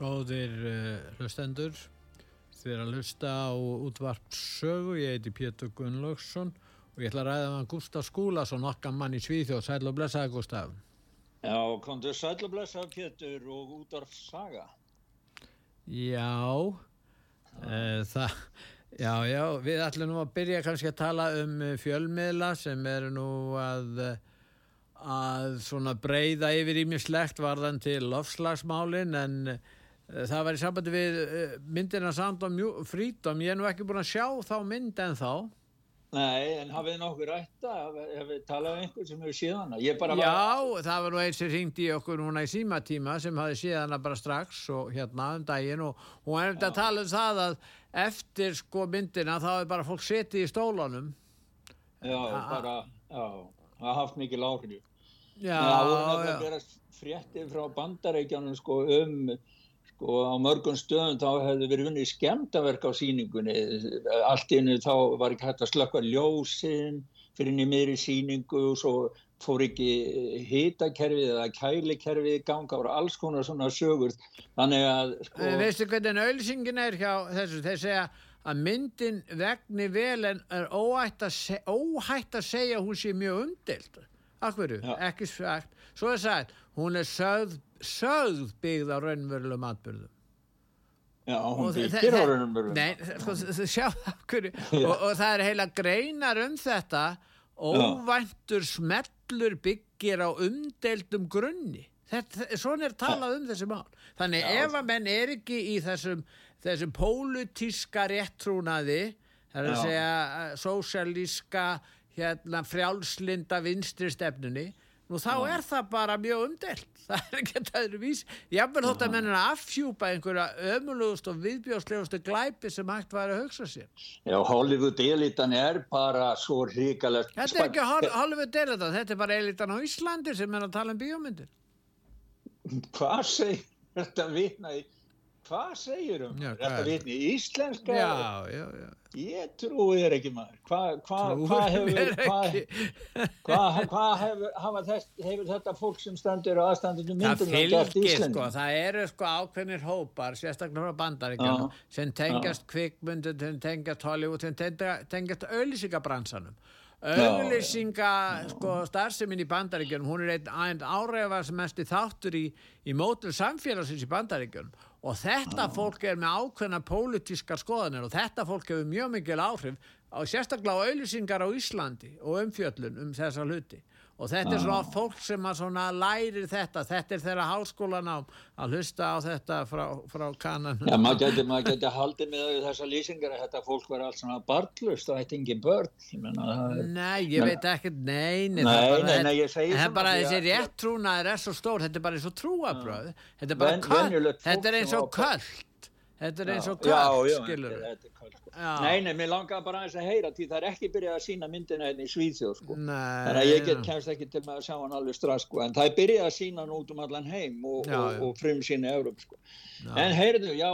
Góðir uh, hlustendur, þið er að hlusta á útvart sögu, ég heiti Pétur Gunnlaugsson og ég ætla að ræða með Gustaf Skúlason, okkar mann í Svíþjóð, sæl og blessaði Gustaf. Já, komdu sæl og blessaði Pétur og útvarf saga. Já, uh, það, já, já, við ætlum nú að byrja kannski að tala um fjölmiðla sem eru nú að að svona breyða yfir ímislegt varðan til lofslagsmálin en það var í sambandi við myndina Sound of Freedom. Ég er nú ekki búin að sjá þá mynd en þá Nei, en hafið nokkur rætta hafið talað um einhvern sem hefur séð hana? Já, var... það var nú eins sem ringdi í okkur núna í símatíma sem hafið séð hana bara strax og hérna um daginn og hún er eftir að tala um það að eftir sko myndina þá er bara fólk setið í stólanum Já, bara, já, það haft mikið lágrið Já, það voru nefnilega að vera fréttir frá bandarækjanum sko um sko á mörgum stöðum þá hefði verið vunnið skemdaverk á síningunni allt innu þá var ekki hægt að slökka ljósinn fyrir í miðri síningu og svo fór ekki hitakerfið eða kælikerfið ganga, það voru alls konar svona sögur. Þannig að sko... Veistu hvernig auðlýsingin er hjá þessu? Þeir segja að myndin vegni vel en er óhætt að, seg óhætt að segja hún sé mjög umdild Akkur, ekki sagt. Svo er sagt, hún er sögð, sögð byggð á raunverulegum atbyrðum. Já, hún byggir á raunverulegum. Nei, sko, sjá, akkur, og, og það er heila greinar um þetta, óvæntur smellur byggir á umdeldum grunni. Þetta, svona er talað um þessi mál. Þannig Já. ef að menn er ekki í þessum, þessum pólutíska réttrúnaði, það er að segja, sósjalíska, hérna frjálslinda vinstri stefnunni nú þá Já. er það bara mjög umdelt það er ekki að það eru vís jáfnveg þótt að mennina affjúpa einhverja ömulugust og viðbjóðslegustu glæpi sem hægt var að hugsa sér. Já, Hollywood elitan er bara svo hrigalegt Þetta er ekki Hollywood elitan, þetta er bara elitan á Íslandi sem er að tala um bíómyndir. Hvað segir þetta vitnaði hvað segir um já, þetta vitni íslenska já, já, ég trúi þér ekki maður. Hvað hva, hva hefur hvað hva, hva hefur, hefur þetta fólk sem standur og aðstandur það fylgir sko það eru sko ákveðnir hópar sérstaklega frá bandaríkjana sem tengast kvikmundu, sem tengast Hollywood sem tengast auðlýsingabransanum auðlýsinga sko, starfseminn í bandaríkjunum hún er einn, áræðvar sem mest þáttur í, í mótul samfélagsins í bandaríkjunum og þetta fólk er með ákveðna pólitískar skoðanir og þetta fólk hefur mjög mikil áhrif á sérstaklega á auðlýsingar á Íslandi og umfjöllun um þessa hluti. Og þetta er svona fólk sem að lærir þetta, þetta er þeirra háskólan á að hlusta á þetta frá, frá kanan. Já, maður geti, maður geti haldið með þessa lýsingar að þetta fólk verður alls svona barnlust og þetta er engin börn. Ég menna, nei, ég men, veit ekki, nei, nei, nei, nei, nei ég segi er bara þessi réttrúnaður er svo stór, þetta er bara eins og trúabröð, þetta er bara köll, þetta er eins og köll. Þetta er eins og köll, skilur við. Sko. Nei, nei, mér langar bara aðeins að heyra því það er ekki byrjað að sína myndina hérna í Svíðsjóð sko. Þannig að ég get, kemst ekki til með að sjá hann alveg strax sko. En það er byrjað að sína hann út um allan heim og, já, og, og frum sína Európ sko. En heyrðu, já,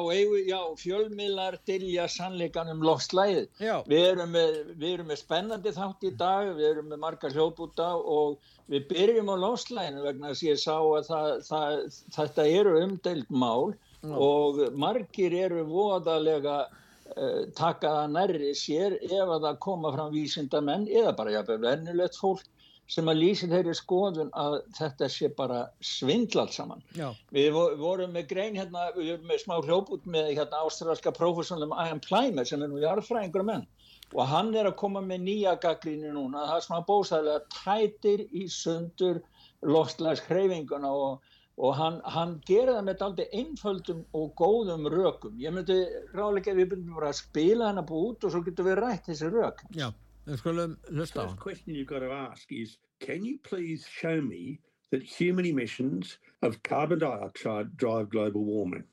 já fjölmiðlar dilja sannleikan um lofslæðið. Við erum, með, við erum með spennandi þátt í dag, við erum með margar hljópúta og við byrjum á lofslæðinu vegna þess að ég sá að það, það, þetta eru umdeild mál og margir eru voðalega uh, taka það nærri sér ef að það koma fram vísindamenn eða bara jáfnveg vennulegt fólk sem að lýsa þeirri skoðun að þetta sé bara svindl allt saman. Já. Við vorum með grein hérna, við vorum með smá hljóput með hérna ástralska professionum Ian Plimer sem er nú jarðfræðingur menn og hann er að koma með nýja gaggríni núna, það er smá bóstæðilega trætir í sundur loftlags hreyfinguna og, og hann, hann gera það með aldrei einföldum og góðum rökum. Ég myndi ráðlega að við byrjum bara að spila hennar búið út og svo getur við rætt þessi rök. Já. The first question you've got to ask is, can you please show me that human emissions of carbon dioxide drive global warming?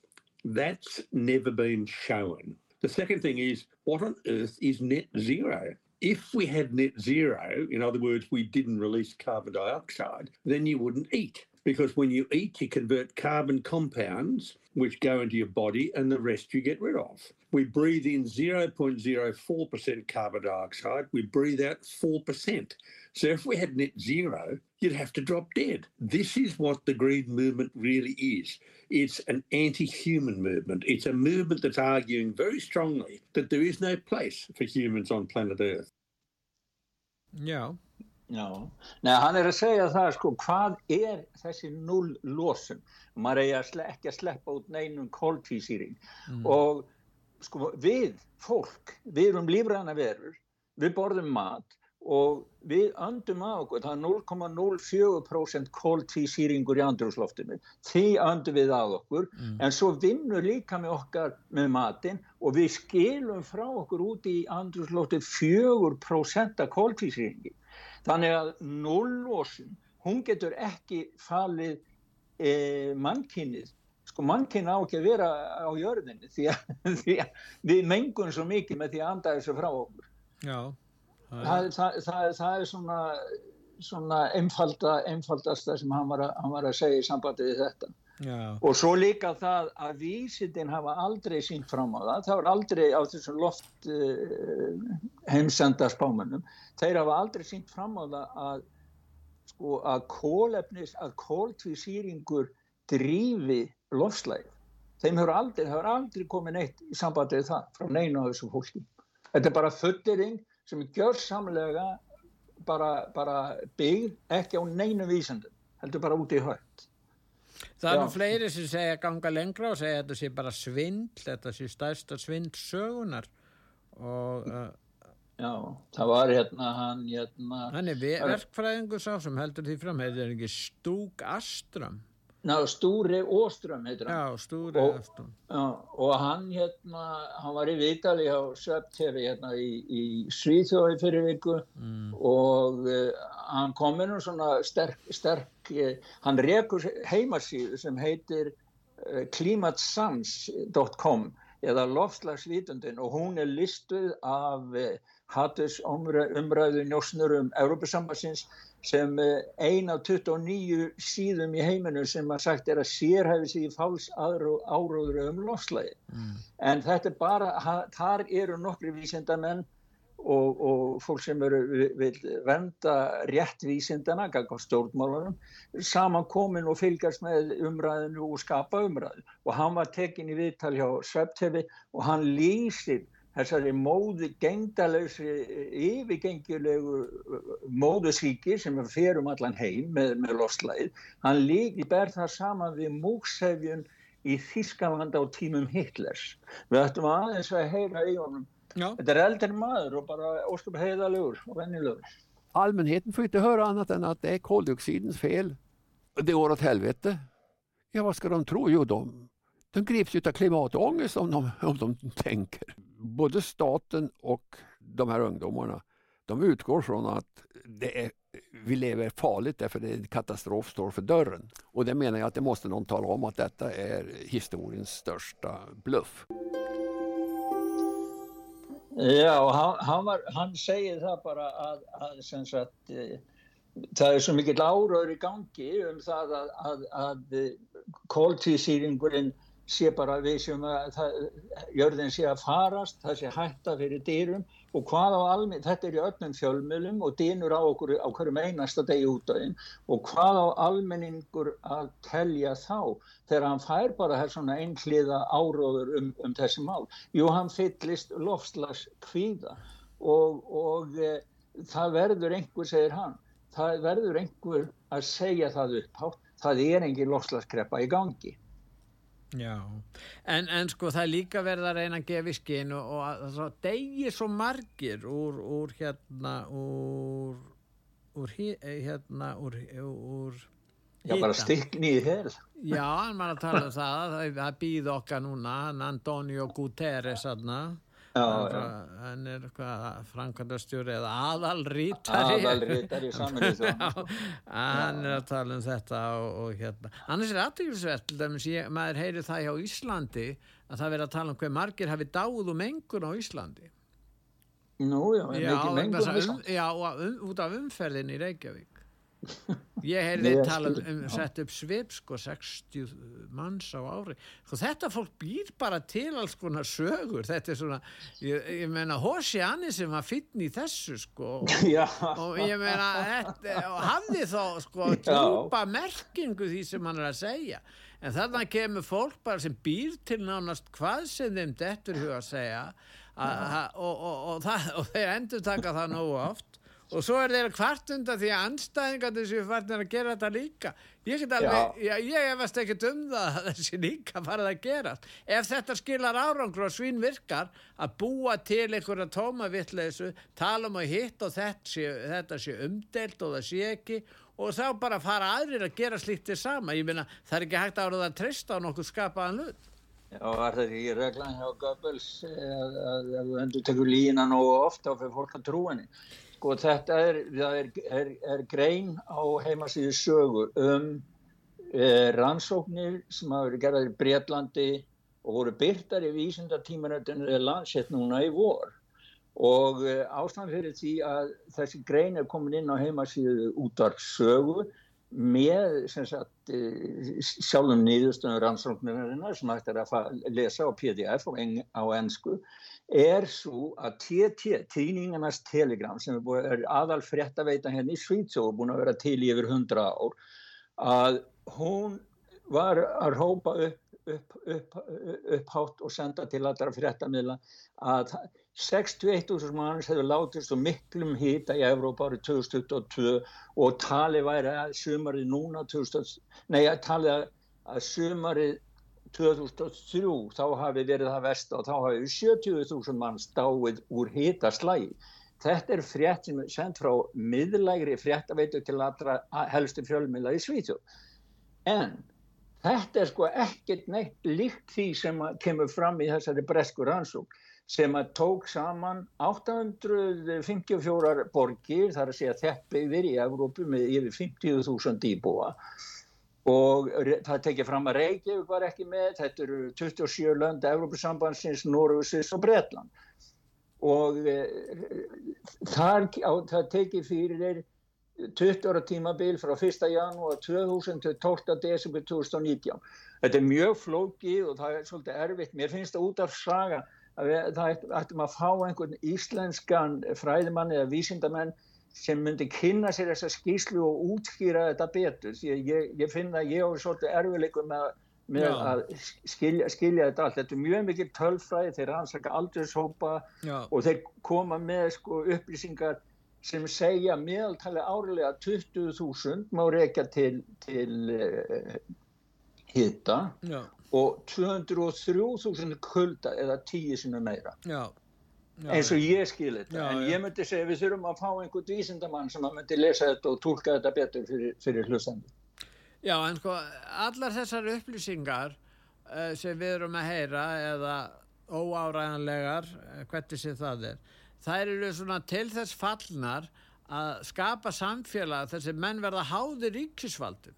That's never been shown. The second thing is, what on earth is net zero? If we had net zero, in other words, we didn't release carbon dioxide, then you wouldn't eat. Because when you eat, you convert carbon compounds which go into your body, and the rest you get rid of. We breathe in 0.04% carbon dioxide, we breathe out 4%. So if we had net zero, you'd have to drop dead. This is what the green movement really is. It's an anti human movement. It's a movement that's arguing very strongly that there is no place for humans on planet Earth. Yeah. Já, Nei, hann er að segja það sko, hvað er þessi null losun? Maður að ekki að sleppa út neinum kóltvísýring mm. og sko við, fólk, við erum lífræna verur, við borðum mat og við öndum á okkur, það er 0,04% kóltvísýringur í andrúsloftinu, því öndum við á okkur, mm. en svo vinnur líka með okkar með matin og við skilum frá okkur út í andrúsloftu 4% kóltvísýringi Þannig að núllósun, hún getur ekki falið e, mannkynnið. Sko mannkynni á ekki að vera á jörðinni því að, því að við mengun svo mikið með því að anda þessu frá okkur. Já. Það, það, það, það er svona, svona einfalda, einfaldasta sem hann var, að, hann var að segja í sambandi við þetta. Já. og svo líka það að vísindin hafa aldrei sínt fram á það. Það var aldrei á þessum loft uh, heimsenda spámanum þeir hafa aldrei sínt fram á það að sko að kólefnis að kóltvísýringur drífi lofslæð þeim hefur aldrei, hefur aldrei komið neitt í sambandi við það frá neina á þessu fólki. Þetta er bara föttirinn sem er gjörsamlega bara, bara byggð ekki á neinu vísindin heldur bara út í högt Það er nú fleiri sem segja ganga lengra og segja að þetta sé bara svindl, þetta sé stærsta svindlsögunar og... Uh, Já, það var hérna hann hérna... Hann er verkfræðingur sá sem heldur því fram, heitir ekki Stúk Astram? Ná, Stúri Óström heitir hann. Já, Stúri Óström. Og hann hérna, hann var í Vitali á Söp TV hérna í, í Svíþjóði fyrir viku mm. og uh, hann kom inn og svona sterk, sterk hann rekur heimasíðu sem heitir klimatsans.com eða lofslagsvítundin og hún er listuð af hattus umræðu njósnur um Európa-sambassins sem eh, ein af 29 síðum í heiminu sem að sagt er að sérhæfi sig í fáls áróður um lofslægi. Mm. En þetta er bara, þar eru nokkri vísindamenn og, og fólk sem eru vil venda rétt vísindana, ganga á stjórnmálunum, samankomin og fylgjast með umræðinu og skapa umræðu. Og hann var tekin í viðtal hjá Sveptefi og hann lýsir þessari móðu gengdalösi yfirgengilegu móðusíki sem fer um allan heim með, með loslæð, hann líki ber það saman við múksefjun í Þískanland á tímum Hitlers. Við ættum aðeins að heyra í honum. Ja. Þetta er eldri maður och bara ósköp heiðalegur och vännilegur. Allmänheten får inte höra annat än att det är koldioxidens fel. Det går åt helvete. Ja, vad ska de tro? Jo, de, de grips av klimatångest om de, om de tänker både staten och de här ungdomarna, de utgår från att det är, vi lever farligt därför att en katastrof står för dörren. Och det menar jag att det måste någon tala om att detta är historiens största bluff. Og hann, hann, var, hann segir það bara að, að sagt, e, það er svo mikill áraður í gangi um það að, að, að kóltísýringurinn sé bara við sem að jörðin sé að farast, það sé hætta fyrir dýrum og hvað á almenn, þetta er í öllum fjölmjölum og dýnur á okkur á hverjum einasta degi út af einn og hvað á almenningur að telja þá þegar hann fær bara hér svona einhliða áróður um, um þessi mál. Jú, hann fyllist lofslags kvíða og, og e, það verður einhver, segir hann, það verður einhver að segja það upphátt, það er engin lofslagskrepa í gangi. Já, en, en sko það er líka verið að reyna að gefa í skinn og, og það degir svo margir úr, úr hérna úr, úr hérna úr, úr Já, bara stikni í hel. Já, en maður að tala um það það býð okkar núna Antonio Guterres aðna hann er framkvæmdastjóri eða aðalrítari aðalrítari saminuð hann er að tala um þetta og, og hérna, annars er aðtækilsvert maður heyri það hjá Íslandi að það verður að tala um hver margir hafi dáð um engun á Íslandi. Nú, já, já, um, já um, út af umferðin í Reykjavík Ég heyrði tala um, um sett upp svip sko 60 manns á ári. Sko þetta fólk býr bara til alls konar sögur. Þetta er svona ég, ég meina Hósi Anni sem var finn í þessu sko og, og ég meina og hafði þá sko djúpa merkingu því sem hann er að segja. En þannig kemur fólk bara sem býr til nánast hvað sem þeim dettur huga að segja a, a, og, og, og þeir endur taka það nógu oft og svo er þeirra kvartunda því að anstæðingar þessu farnir að gera þetta líka. Ég get alveg, já. Já, ég efast ekkert um það að þessi líka farið að gera ef þetta skilar árangur og svín virkar að búa til einhverja tómavittleisu, tala um að hitt og þetta sé, þetta sé umdelt og það sé ekki og þá bara fara aðrir að gera slíkt til sama. Ég minna það er ekki hægt að ára það að trista á nokkuð skapaðan hlut. Já, var þetta ekki reglan hjá Goebbels að ef þú endur tekur lína nógu ofta og fyrir fólk að trú henni Sko þetta er, er, er, er grein á heimasíðu sögu um eh, rannsóknir sem hafa verið gerðar í Breitlandi og voru byrtar í vísindartímanöldinu eða landsett núna í vor. Og eh, ástæðan fyrir því að þessi grein er komin inn á heimasíðu útvarp sögu með sagt, eh, sjálfum nýðustunum rannsóknirina sem hægt er að lesa á pdf á ennsku er svo að TT, tíningarnas telegram sem er, aðal fréttaveita henni hérna í Svítsjó og búin að vera til í yfir hundra ár að hún var að rópa upp, upp, upp, upphátt og senda til allra fréttamila að 61.000 manns hefur látist og miklum hýta í Evrópa árið 2022 og tali væri að sumarið núna 2000, nei að tali að sumarið 2003 þá hafi verið það vest og þá hafi 70.000 mann stáið úr hitaslægi. Þetta er frétt sem er sendt frá miðlægri fréttaveitu til allra helstu fjölmila í Svíþjóð. En þetta er sko ekkert neitt líkt því sem kemur fram í þessari bresku rannsók sem að tók saman 854 borgir, þar að segja þeppið í Evrópu með yfir 50.000 íbúa og það tekið fram að Reykjavík var ekki með, þetta eru 27 lönd Európusambansins, Norrúsis og Bretland og e, þar, á, það tekið fyrir þeir 20 ára tímabil frá 1. janúar 2000 til 12. desember 2019 þetta er mjög flókið og það er svolítið erfitt, mér finnst það út af saga að við, það ættum að fá einhvern íslenskan fræðimann eða vísindamenn sem myndi kynna sér þessa skýslu og útskýra þetta betur. Því ég, ég finna að ég á svolítið erfileikum með, með að skilja, skilja þetta allt. Þetta er mjög mikil tölfræði, þeir rannsaka aldurshópa og þeir koma með sko, upplýsingar sem segja meðaltali árilega 20.000 má reyka til, til uh, hitta og 203.000 kulda eða 10 sinna meira. Já eins og ég skil þetta. Já, en ég myndi segja við þurfum að fá einhvern vísindamann sem að myndi lesa þetta og tólka þetta betur fyrir, fyrir hlustandi. Já en sko allar þessar upplýsingar uh, sem við erum að heyra eða óáræðanlegar uh, hvernig sé það er þær eru svona til þess fallnar að skapa samfélag þess að menn verða háðir ríkisvaldun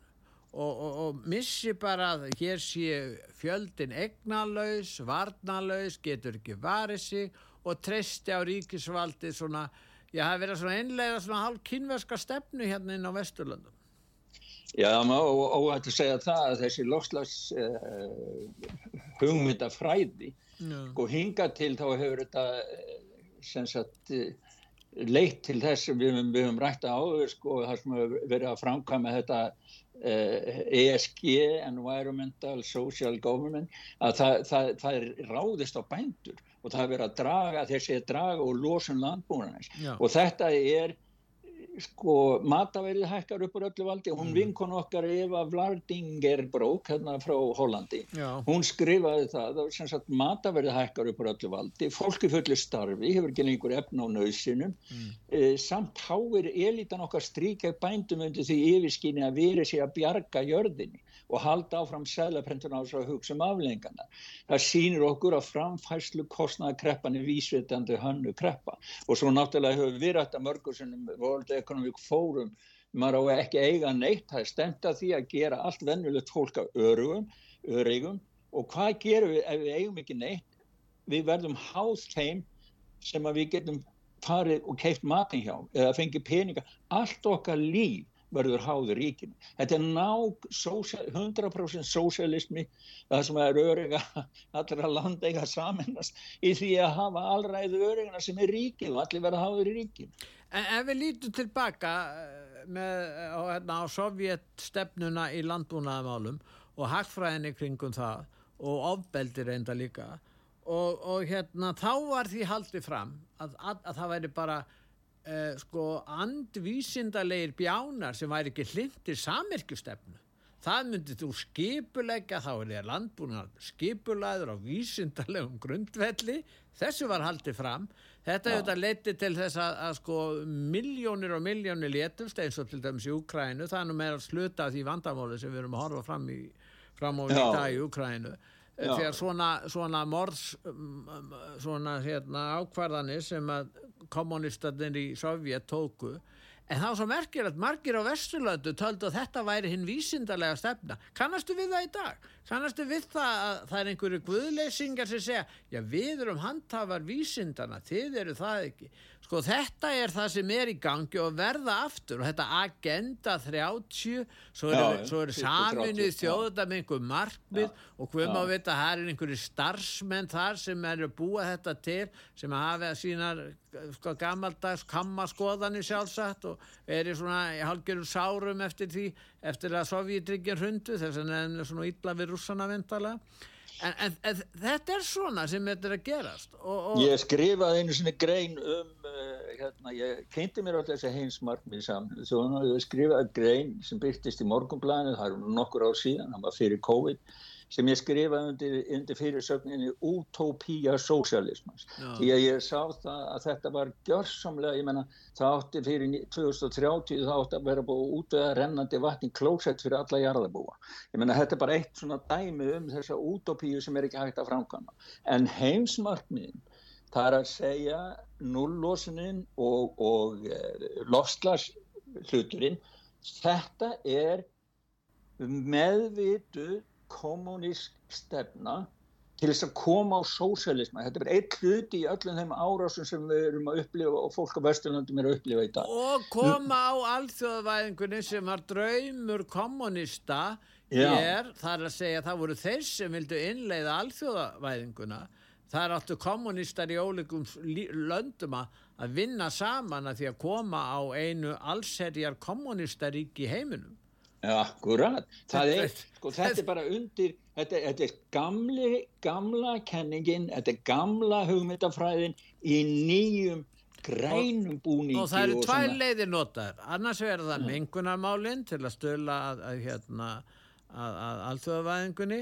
og, og, og missi bara að hér sé fjöldin egnalaus, varnalaus, getur ekki varið sig og treysti á ríkisvaldi svona, já það verið svona einlega svona hálf kynverska stefnu hérna inn á Vesturlöndum. Já, og óhætt að segja það að þessi loslags uh, hugmyndafræði og hinga til þá hefur þetta sem sagt leitt til þess að við höfum rætt á sko, það sem hefur verið að framkvæma þetta uh, ESG, Environmental Social Government að það, það, það er ráðist á bændur og það verið að draga þessi að draga og losun landbúinans og þetta er sko mataverðið hækkar upp úr öllu valdi hún mm. vinkon okkar Eva Vlardingerbrók hérna frá Hollandi Já. hún skrifaði það að mataverðið hækkar upp úr öllu valdi fólki fullir starfi, hefur ekki lengur efna á nöðsinum mm. e, samt háir elitan okkar stríkja bændum undir því yfirskinni að veri sig að bjarga jörðinni og halda áfram sælaprentuna á þess að hugsa um aflengana. Það sýnir okkur að framfæslu kostnaðakreppan er vísvitandi hannu kreppa og svo náttúrulega hefur við rætt að mörgur sem World Economic Forum maður á ekki eiga neitt, það er stemt að því að gera allt vennulegt fólk af örugum, öryggum og hvað gerum við ef við eigum ekki neitt? Við verðum háð þeim sem að við getum farið og keift matin hjá eða fengið peninga, allt okkar líf verður háður ríkinu. Þetta er ná social, 100% sósialismi það sem er öryga allra landeiga saminast í því að hafa allræðu örygina sem er ríkinu og allir verða háður í ríkinu. En ef við lítum tilbaka eh, með, á, hérna, á sovjetstefnuna í landbúnaðamálum og hagfræðinni kringum það og ofbeldir enda líka og, og hérna þá var því haldið fram að, að, að það væri bara uh, sko andvísindalegir bjánar sem væri ekki hlindir samirkjustefnu það myndið þú skipulegja þá er það landbúinar skipulæður á vísindalegum grundvelli. Þessu var haldið fram. Þetta hefur þetta letið til þess að, að sko miljónir og miljónir létumst eins og til dæmis í Ukrænu það er nú meira sluta því vandamáli sem við erum að horfa fram í fram á í dag í Ukrænu þegar svona, svona morðs svona hérna ákvarðanir sem að kommunistarnir í Sovjet tóku. En það var svo merkilegt, margir á Vesturlöndu töldu að þetta væri hinn vísindarlega stefna. Kannastu við það í dag? kannastu við það að það er einhverju guðleysingar sem segja, já við erum handhafar vísindarna, þið eru það ekki Sko þetta er það sem er í gangi og verða aftur og þetta agenda 30, svo eru er saminuð þjóðuða með einhver markmið já, og hvað veit að það er einhverju starfsmenn þar sem eru búa þetta til sem hafa sínar sko, gammaldags kammaskoðanir sjálfsagt og er í svona halgjörum sárum eftir því, eftir að Sovjetryggin hundu þess að er svona illa við russana vindala En, en, en þetta er svona sem þetta er að gerast og, og... Ég skrifaði einu svona grein um uh, hérna, ég kynnti mér alltaf þessi heimsmarkmið saman. Svo ég skrifaði grein sem byrtist í morgunblæðinu, það er nokkur ár síðan það var fyrir COVID sem ég skrifaði undir, undir fyrirsögninni Utopía Sósialismans því að ég sá það að þetta var gjörsamlega, ég menna það átti fyrir 2030 það átti að vera búið út að rennandi vatni klósett fyrir alla jarðabúa ég menna þetta er bara eitt svona dæmi um þessa utopíu sem er ekki hægt að framkvæma. En heimsmarkmiðin það er að segja nullósunin og, og eh, lofslas hluturinn þetta er meðvitu kommunísk stefna til þess að koma á sósialisma. Þetta er eitt hluti í öllum þeim árásum sem við erum að upplifa og fólk á Vesturlandum er að upplifa í dag. Og koma á alþjóðavæðingunni sem var draumur kommunista er, það er að segja að það voru þeir sem vildu innleiða alþjóðavæðinguna. Það er alltaf kommunistar í ólegum löndum að vinna saman að því að koma á einu allserjar kommunistarík í heiminum. Akkurat, það er, sko þetta er bara undir, þetta, þetta er gamli, gamla kenningin, þetta er gamla hugmyndafræðin í nýjum grænum búningi. Og það eru tvær leiðir notaður, annars verður það mengunarmálinn til að stöla að, að, hérna, að, að alþjóðavæðingunni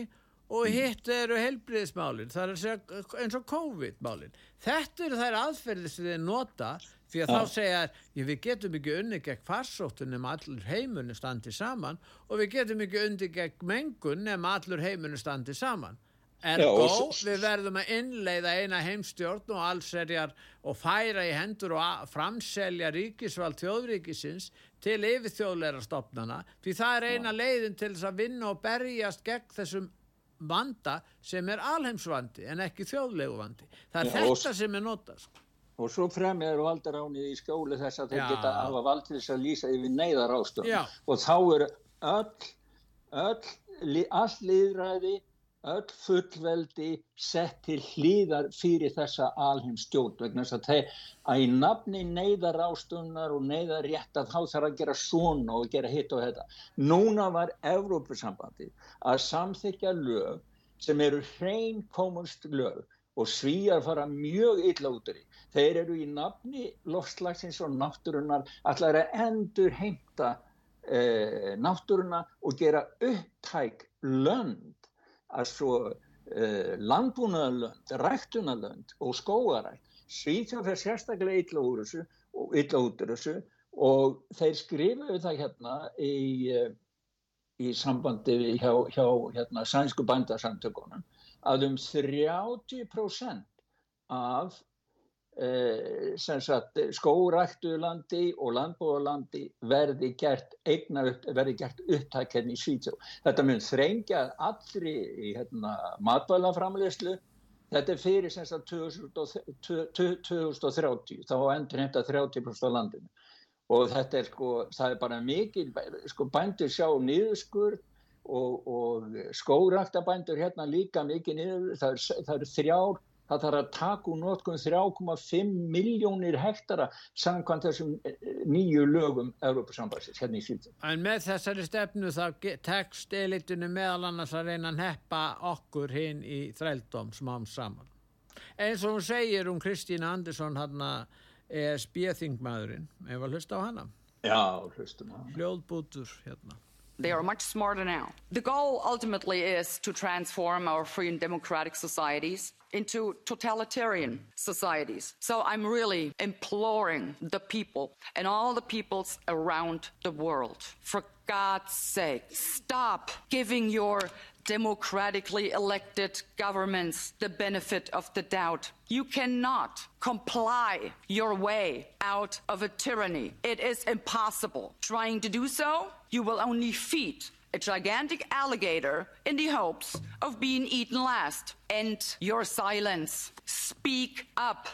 og mm. hitt eru helbriðismálinn, það er eins og COVID-málinn. Þetta eru þær aðferðir sem þið nota því að ja. þá segja ég, við getum ekki unni gegn farsóttun nema allur heimunni standi saman og við getum ekki unni gegn mengun nema allur heimunni standi saman. Ergo við verðum að innleiða eina heimstjórn og allserjar og færa í hendur og framselja ríkisvald þjóðríkisins til yfirþjóðleira stopnana því það er eina leiðin til þess að vinna og berjast gegn þessum vanda sem er alheimsvandi en ekki þjóðlegu vandi það er þetta sem er notast sko og svo fremjar valdaráni í skóli þess að þeir geta hafa vald til þess að lýsa yfir neyðar ástönd og þá er öll, öll, allt liðræði öll fullveldi sett til hlýðar fyrir þessa alheimstjótt vegna þess að þeir að í nafni neyðar ástunnar og neyðar rétt að þá þarf að gera svona og gera hitt og þetta. Núna var Evrópusambandi að samþykja lög sem eru hrein komunst lög og svíjar fara mjög illa út því. Þeir eru í nafni lofslagsins og náttúrunar allar að endur heimta eh, náttúruna og gera upptæk lönd svo uh, landbúnaðalönd, ræktunalönd og skóarækt Svíþjóð fyrir sérstaklega illa úr þessu og illa út úr þessu og þeir skrifuðu það hérna í, uh, í sambandi hjá, hjá hérna, sænsku bændarsamtökunum að um 30% af Eh, skóræktuðlandi og landbúðalandi verði gert eignar upp, verði gert upptækjarni í Svíþjóð. Þetta mun þrengja allri í hérna, matvælaframleyslu þetta er fyrir semst að 2030 þá endur hefða 30% af landinu. Og þetta er sko, það er bara mikil sko bændur sjá nýðuskur og, og skóræktabændur hérna líka mikið niður, það eru er þrjár það þarf að taka úr notkun 3,5 miljónir hektara samkvæmt þessum eh, nýju lögum Európa-sambansins hérna í síðan. En með þessari stefnu þá tekst elitinu meðal annars að reyna að neppa okkur hinn í þrældóm smám saman. Eins og hún segir um Kristína Andersson hann að er spjöþingmaðurinn. Hefur að hlusta á hana? Já, hlustum á hana. Hljóðbútur hérna. They are much smarter now. The goal ultimately is to transform our free and democratic societies into totalitarian societies. So I'm really imploring the people and all the peoples around the world, for God's sake, stop giving your democratically elected governments the benefit of the doubt. You cannot comply your way out of a tyranny. It is impossible. Trying to do so, you will only feed a gigantic alligator in the hopes of being eaten last. End your silence. Speak up.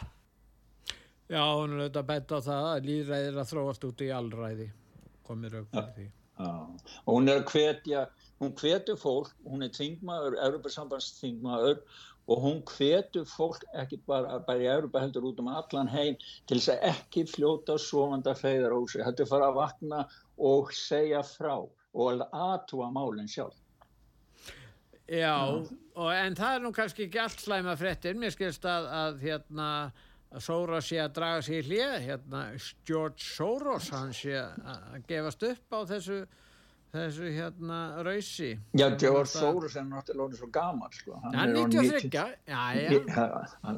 Já, hún er auðvitað bett á það að líðræðir að þróast út í allræði. Komir auðvitað því. Já, og hún er að hvetja, hún hvetur fólk, hún er þingmaður, Európa-sambandsþingmaður og hún hvetur fólk ekki bara, bara í Európa heldur út um allan heim til þess að ekki fljóta svovanda feyðar á sig. Er fara að vakna og segja frá og aðtúa málinn sjálf. Já, og, en það er nú kannski ekki allt slæma frettir, mér skilst að, að hérna að Soros sé að draga sér í hlið, hérna George Soros, hann sé að gefast upp á þessu þessu hérna rausi. Já, George Soros er náttúrulega svo gaman sko. hann, hann er 93 já, já.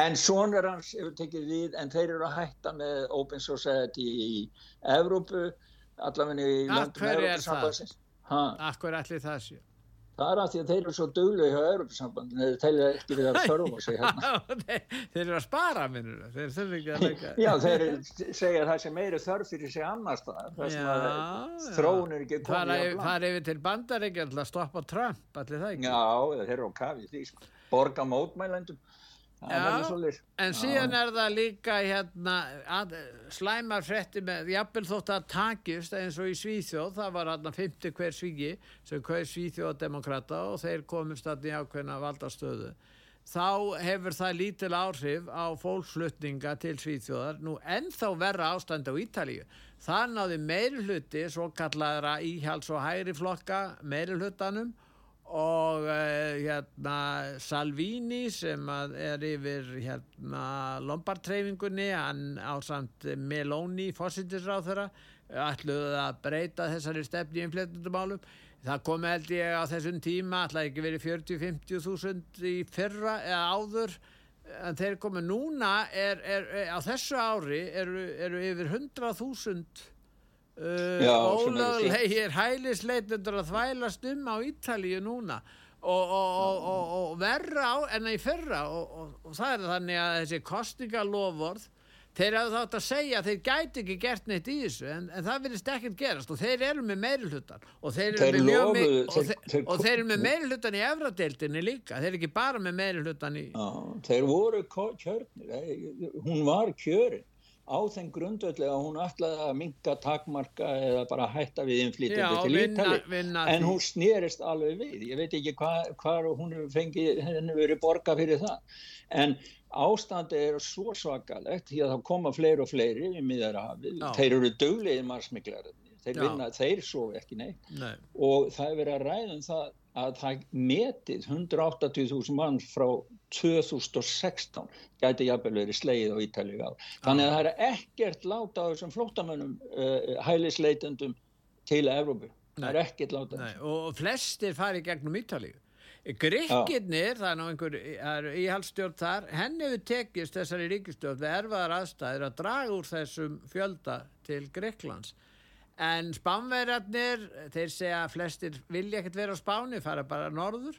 en sonur hans hefur tekið við en þeir eru að hætta með Open Society í Evrópu allavegni í landum Európa-sambansins Akkur allir það? Séu Það er að því að þeir eru svo dögleg hjá Európa-sambandinu þeir telja ekki við að þörfa sig hérna. Þeir eru að spara minnur þeir þurfi ekki að leika Já, þeir segja það sem meiri þörf fyrir sig annars það þróun er ekki komið Það er yfir til bandaríkja að stoppa Trump allir það ekki? Já, þeir eru á kafið því sko. borga mótmælendum Já, en síðan er það líka hérna, að, slæmar frétti með jafnvel þótt að takist eins og í Svíþjóð, það var hérna 50 hver svígi sem hver Svíþjóðdemokrata og þeir komist að í ákveðna valdastöðu. Þá hefur það lítil áhrif á fólksflutninga til Svíþjóðar. Nú ennþá verra ástand á Ítalíu. Það náði meirhluti svo kallaðra íhjáls og hægri flokka meirhlutanum og uh, hérna Salvini sem er yfir hérna Lombardtreyfingunni hann ásamt Meloni fósittisráð þeirra ætluðu að breyta þessari stefni í innfléttundumálum það kom held ég á þessum tíma ætlaði ekki verið 40-50 þúsund í fyrra eða áður en þeir komu. Núna er, er, er, á þessu ári eru yfir 100 þúsund ólöglegir hælisleitundur að þvælast um á Ítalíu núna? Og, og, og, og verra á enna í fyrra? Og það er þannig að þessi kostningalofvörð þeir hafðu þátt að segja að þeir gæti ekki gert neitt í þessu en, en það vilist ekkert gerast. Og þeir eru með meirulutan og þeir eru með, lofu, þeir, þeir, og þeir eru með meirulutan í efradeildinni líka, þeir eru ekki bara með meirulutan í á, þeir voru kjörnir. Hún var kjörin á þeim grundvöldlega að hún ætlaði að minga takmarka eða bara hætta við innflýtjandi til Ítali en hún snýrist alveg við. Ég veit ekki hvað hva hún hefur fengið henni verið borga fyrir það. En ástandi er svo svakalegt því að það koma fleiri og fleiri í miðarhafið, þeir eru döglegið marsmiklar þeir vinna, þeir svo ekki neitt. Nei. og það er verið að ræðum það að það metið 180.000 mann frá 2016 gæti jafnvel verið sleið á Ítalið á. Þannig að það er ekkert láta á þessum flótamönnum uh, hælisleitendum til Evrópu. Það er ekkert láta. Nei, og flestir fari gegnum Ítalið. Grekkinnir, það er nú einhver íhaldstjórn þar, henni hefur tekist þessari ríkistjórn við erfaðar aðstæðir að draga úr þessum fjölda til Greklands en spánverjarnir þeir segja að flestir vilja ekkert vera á spáni, fara bara norður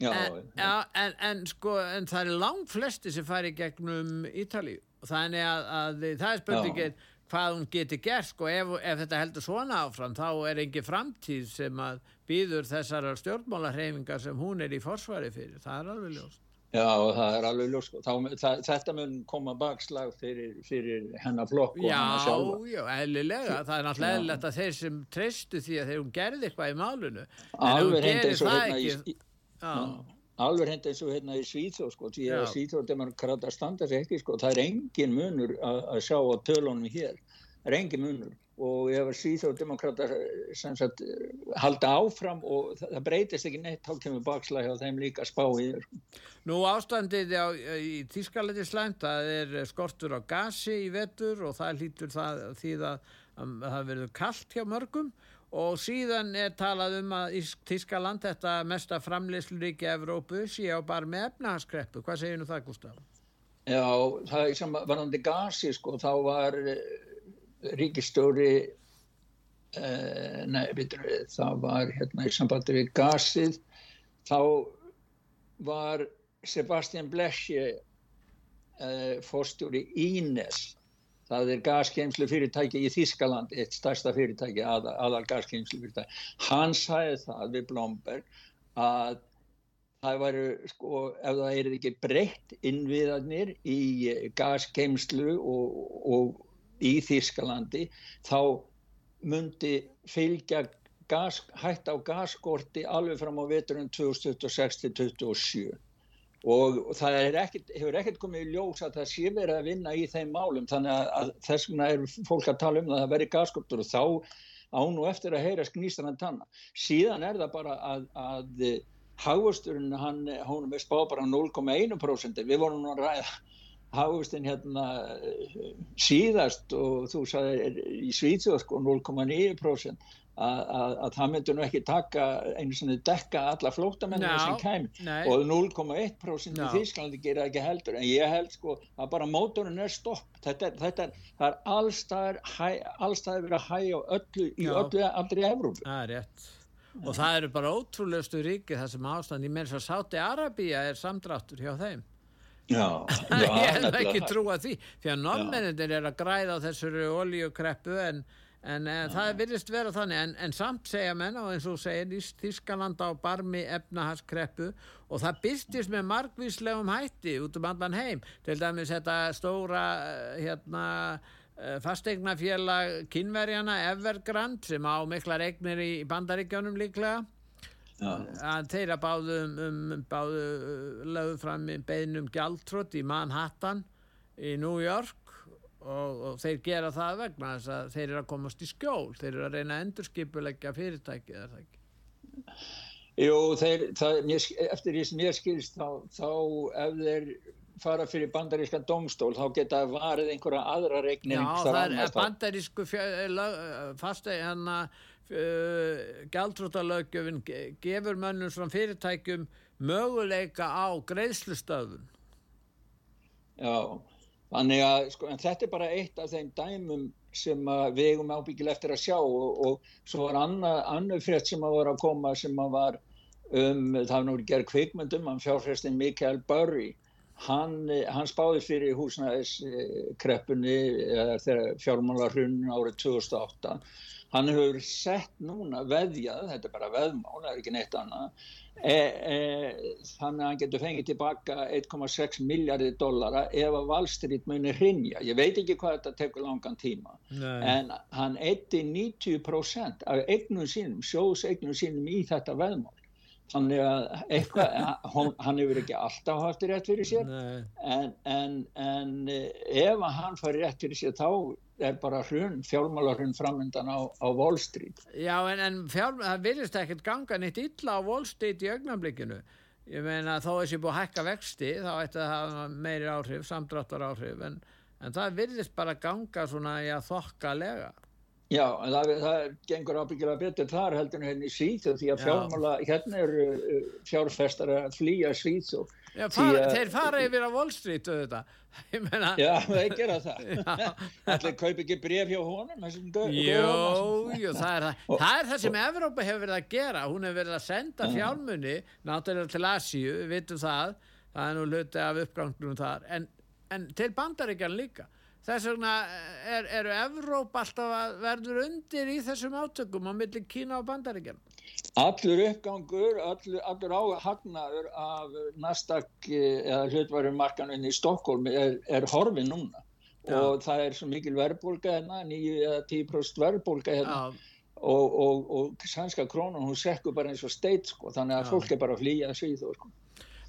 já, en, já, en, en sko en það er langt flesti sem fari gegnum Ítali og þannig að, að það er spurningin hvað hún geti gert sko ef, ef þetta heldur svona áfram þá er engi framtíð sem að býður þessar stjórnmálarhefingar sem hún er í forsvari fyrir, það er alveg ljóst. Já, það er alveg ljós, sko. þetta mun koma bakslag fyrir, fyrir hennar flokk og hennar sjálfa. Já, já, eðlilega, það er náttúrulega eðlilegt að þeir sem treystu því að þeir hún gerði eitthvað í málunu, alveg hindi eins og hérna í, alveg hindi eins og hérna í Svíþjóð, sko, því að Svíþjóð demokrata standa sér ekki, sko, það er engin munur að, sjá á tölunum hér, það er engin munur. Og ef að síþjóðdemokrata halda áfram og það, það breytist ekki neitt þá kemur bakslæg og þeim líka spá í þér Nú ástandið á, í Tískaleti slæmt það er skortur á gasi í vetur og það lítur það því að, að það verður kallt hjá mörgum og síðan er talað um að Tískaland þetta mesta framleysluríki Evrópu sé á bara með efnahanskreppu hvað segir nú það Gustaf? Já, það er sem varandi gasi sko, þá var ríkistjóri uh, nei, bitur, það var hérna í sambandi við gasið þá var Sebastian Blesje eh, fórstjóri Ínes það er gaskeimslu fyrirtæki í Þískaland eitt stærsta fyrirtæki, að, aðal gaskeimslu fyrirtæki, hann sæði það við Blomberg að það væri sko ef það er ekki breytt innviðarnir í gaskeimslu og, og í Þískalandi þá myndi fylgja gas, hætt á gasskorti alveg fram á veturinn 2026-2027 og það ekkit, hefur ekkert komið í ljós að það sé verið að vinna í þeim málum. Þannig að, að þess vegna er fólk að tala um það að veri gasskortur og þá án og eftir að heyra sknýstan að tanna síðan er það bara að, að hagvörsturinn hann, hún er spá bara 0,1% við vorum nú að ræða hafustinn hérna síðast og þú sagði í Svíþjóð sko 0,9% að það myndi nú ekki taka einu svona dekka alla flótamennina sem kæm og 0,1% í Þýsklandi gera ekki heldur. En ég held sko að bara mótorinn er stopp. Þetta, þetta það er allstæðir allstæðir verið að hægja öllu í Já. öllu aldrei Evrópu. Það er rétt. Og það eru bara ótrúlegustu ríki það sem ástand í menns að Sáti Arabíja er samdráttur hjá þeim. Já, já, ég hef ekki trúa því því að normennindir er að græða á þessari olíukreppu en, en, en það virðist vera þannig. En, en samt segja menn og eins og segir Þískaland á barmi efnahagskreppu og það byrstist með margvíslegum hætti út um allan heim. Til dæmis þetta stóra eh, hérna eh, fasteignafélag kynverjana Evergrande sem á mikla regnir í bandaríkjónum líklega. Að þeirra báðu um, um báðu uh, lögðu fram beðnum gjaldtrott í Manhattan í New York og, og þeir gera það vegna þess að þeir eru að komast í skjól þeir eru að reyna að endurskipuleggja fyrirtæki eða það ekki? Jú, þeir, það, mér, eftir því sem ég skilst þá, þá ef þeir fara fyrir bandaríska domstól þá geta varðið einhverja aðra reikning Já, það er bandarísku fasta hérna uh, gjaldrútalögjöfin gefur mönnum svona fyrirtækjum möguleika á greiðslustöðun Já, þannig að sko, þetta er bara eitt af þeim dæmum sem við eigum ábyggilega eftir að sjá og, og svo var annar frétt sem að var að koma sem að var um, það var náttúrulega gerð kvikmyndum, hann fjárfæstinn Mikael Burry hann, hann spáði fyrir húsnæðiskreppunni eða þegar fjármálarhrunin árið 2008 hann hefur sett núna veðjað, þetta er bara veðmál, það er ekki neitt annað, e, e, þannig að hann getur fengið tilbaka 1,6 miljardir dollara ef að Wall Street munir hrinja. Ég veit ekki hvað þetta tekur langan tíma, Nei. en hann eitti 90% af eignum sínum, sjóðs eignum sínum í þetta veðmál. Þannig að eitthvað, hann hefur ekki alltaf haft rétt fyrir sér, en, en, en ef hann fær rétt fyrir sér þá er bara hrun, fjármálarhrun framöndan á, á Wall Street. Já, en, en fjár, það virðist ekkert ganga neitt illa á Wall Street í augnablikinu. Ég meina þó þessi búið að hækka vexti, þá ætti það að hafa meiri áhrif, samdráttar áhrif, en, en það virðist bara ganga svona í að þokka lega. Já, það, það gengur ábyggilega betur þar heldur en henni í Svíþjóð því að fjármála, hérna er uh, fjárfestar að flýja Svíþjóð. Já, far, að, þeir fara yfir á Wall Street meina, Já, þeir gera það. Allir kaup ekki bref hjá honum Jó, jú, það er það. Það er það sem Evrópa hefur verið að gera. Hún hefur verið að senda fjármunni náttúrulega til Asíu, við vitum það. Það er nú luti af uppganglunum þar. En, en til bandaríkjan líka þess vegna er, eru Evrópa alltaf að verður undir í þessum átökum á milli Kína og bandaríkjan Allur uppgangur, allur, allur áhagnaður af Nasdaq eh, eða hlutvarum markanunni í Stokkólm er, er horfið núna Já. og það er svo mikil verðbólka hérna, 9-10% verðbólka hérna og, og, og sannska krónun hún sekkur bara eins og steit sko, þannig að Já. fólk er bara að flýja svið sko.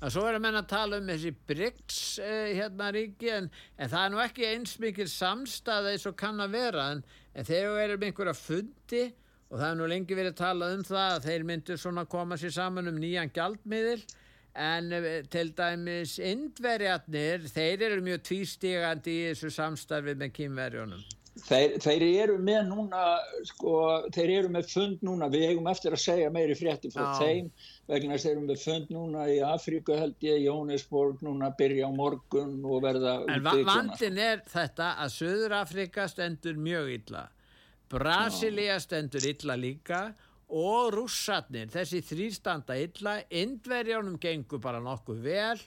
Að Svo er að menna að tala um þessi BRICS eh, hérna ríki en, en það er nú ekki eins mikil samstað eins og kann að vera en, en þegar við erum einhverja fundi og það er nú lengi verið að tala um það að þeir myndu svona koma sér saman um nýjan gjaldmiðil en eh, til dæmis indverjarnir, þeir eru mjög tvístígandi í þessu samstarfi með kýmverjónum. Þeir, þeir eru með núna, sko, þeir eru með fund núna, við eigum eftir að segja meiri frétti frá Já. þeim vegna þeir eru með fund núna í Afríku held ég, Jónesborg núna byrja á morgun og verða... En vandin er þetta að Söður Afrika stendur mjög illa. Brasilia stendur illa líka og rússatnir, þessi þrýstanda illa, indverjónum gengur bara nokkuð vel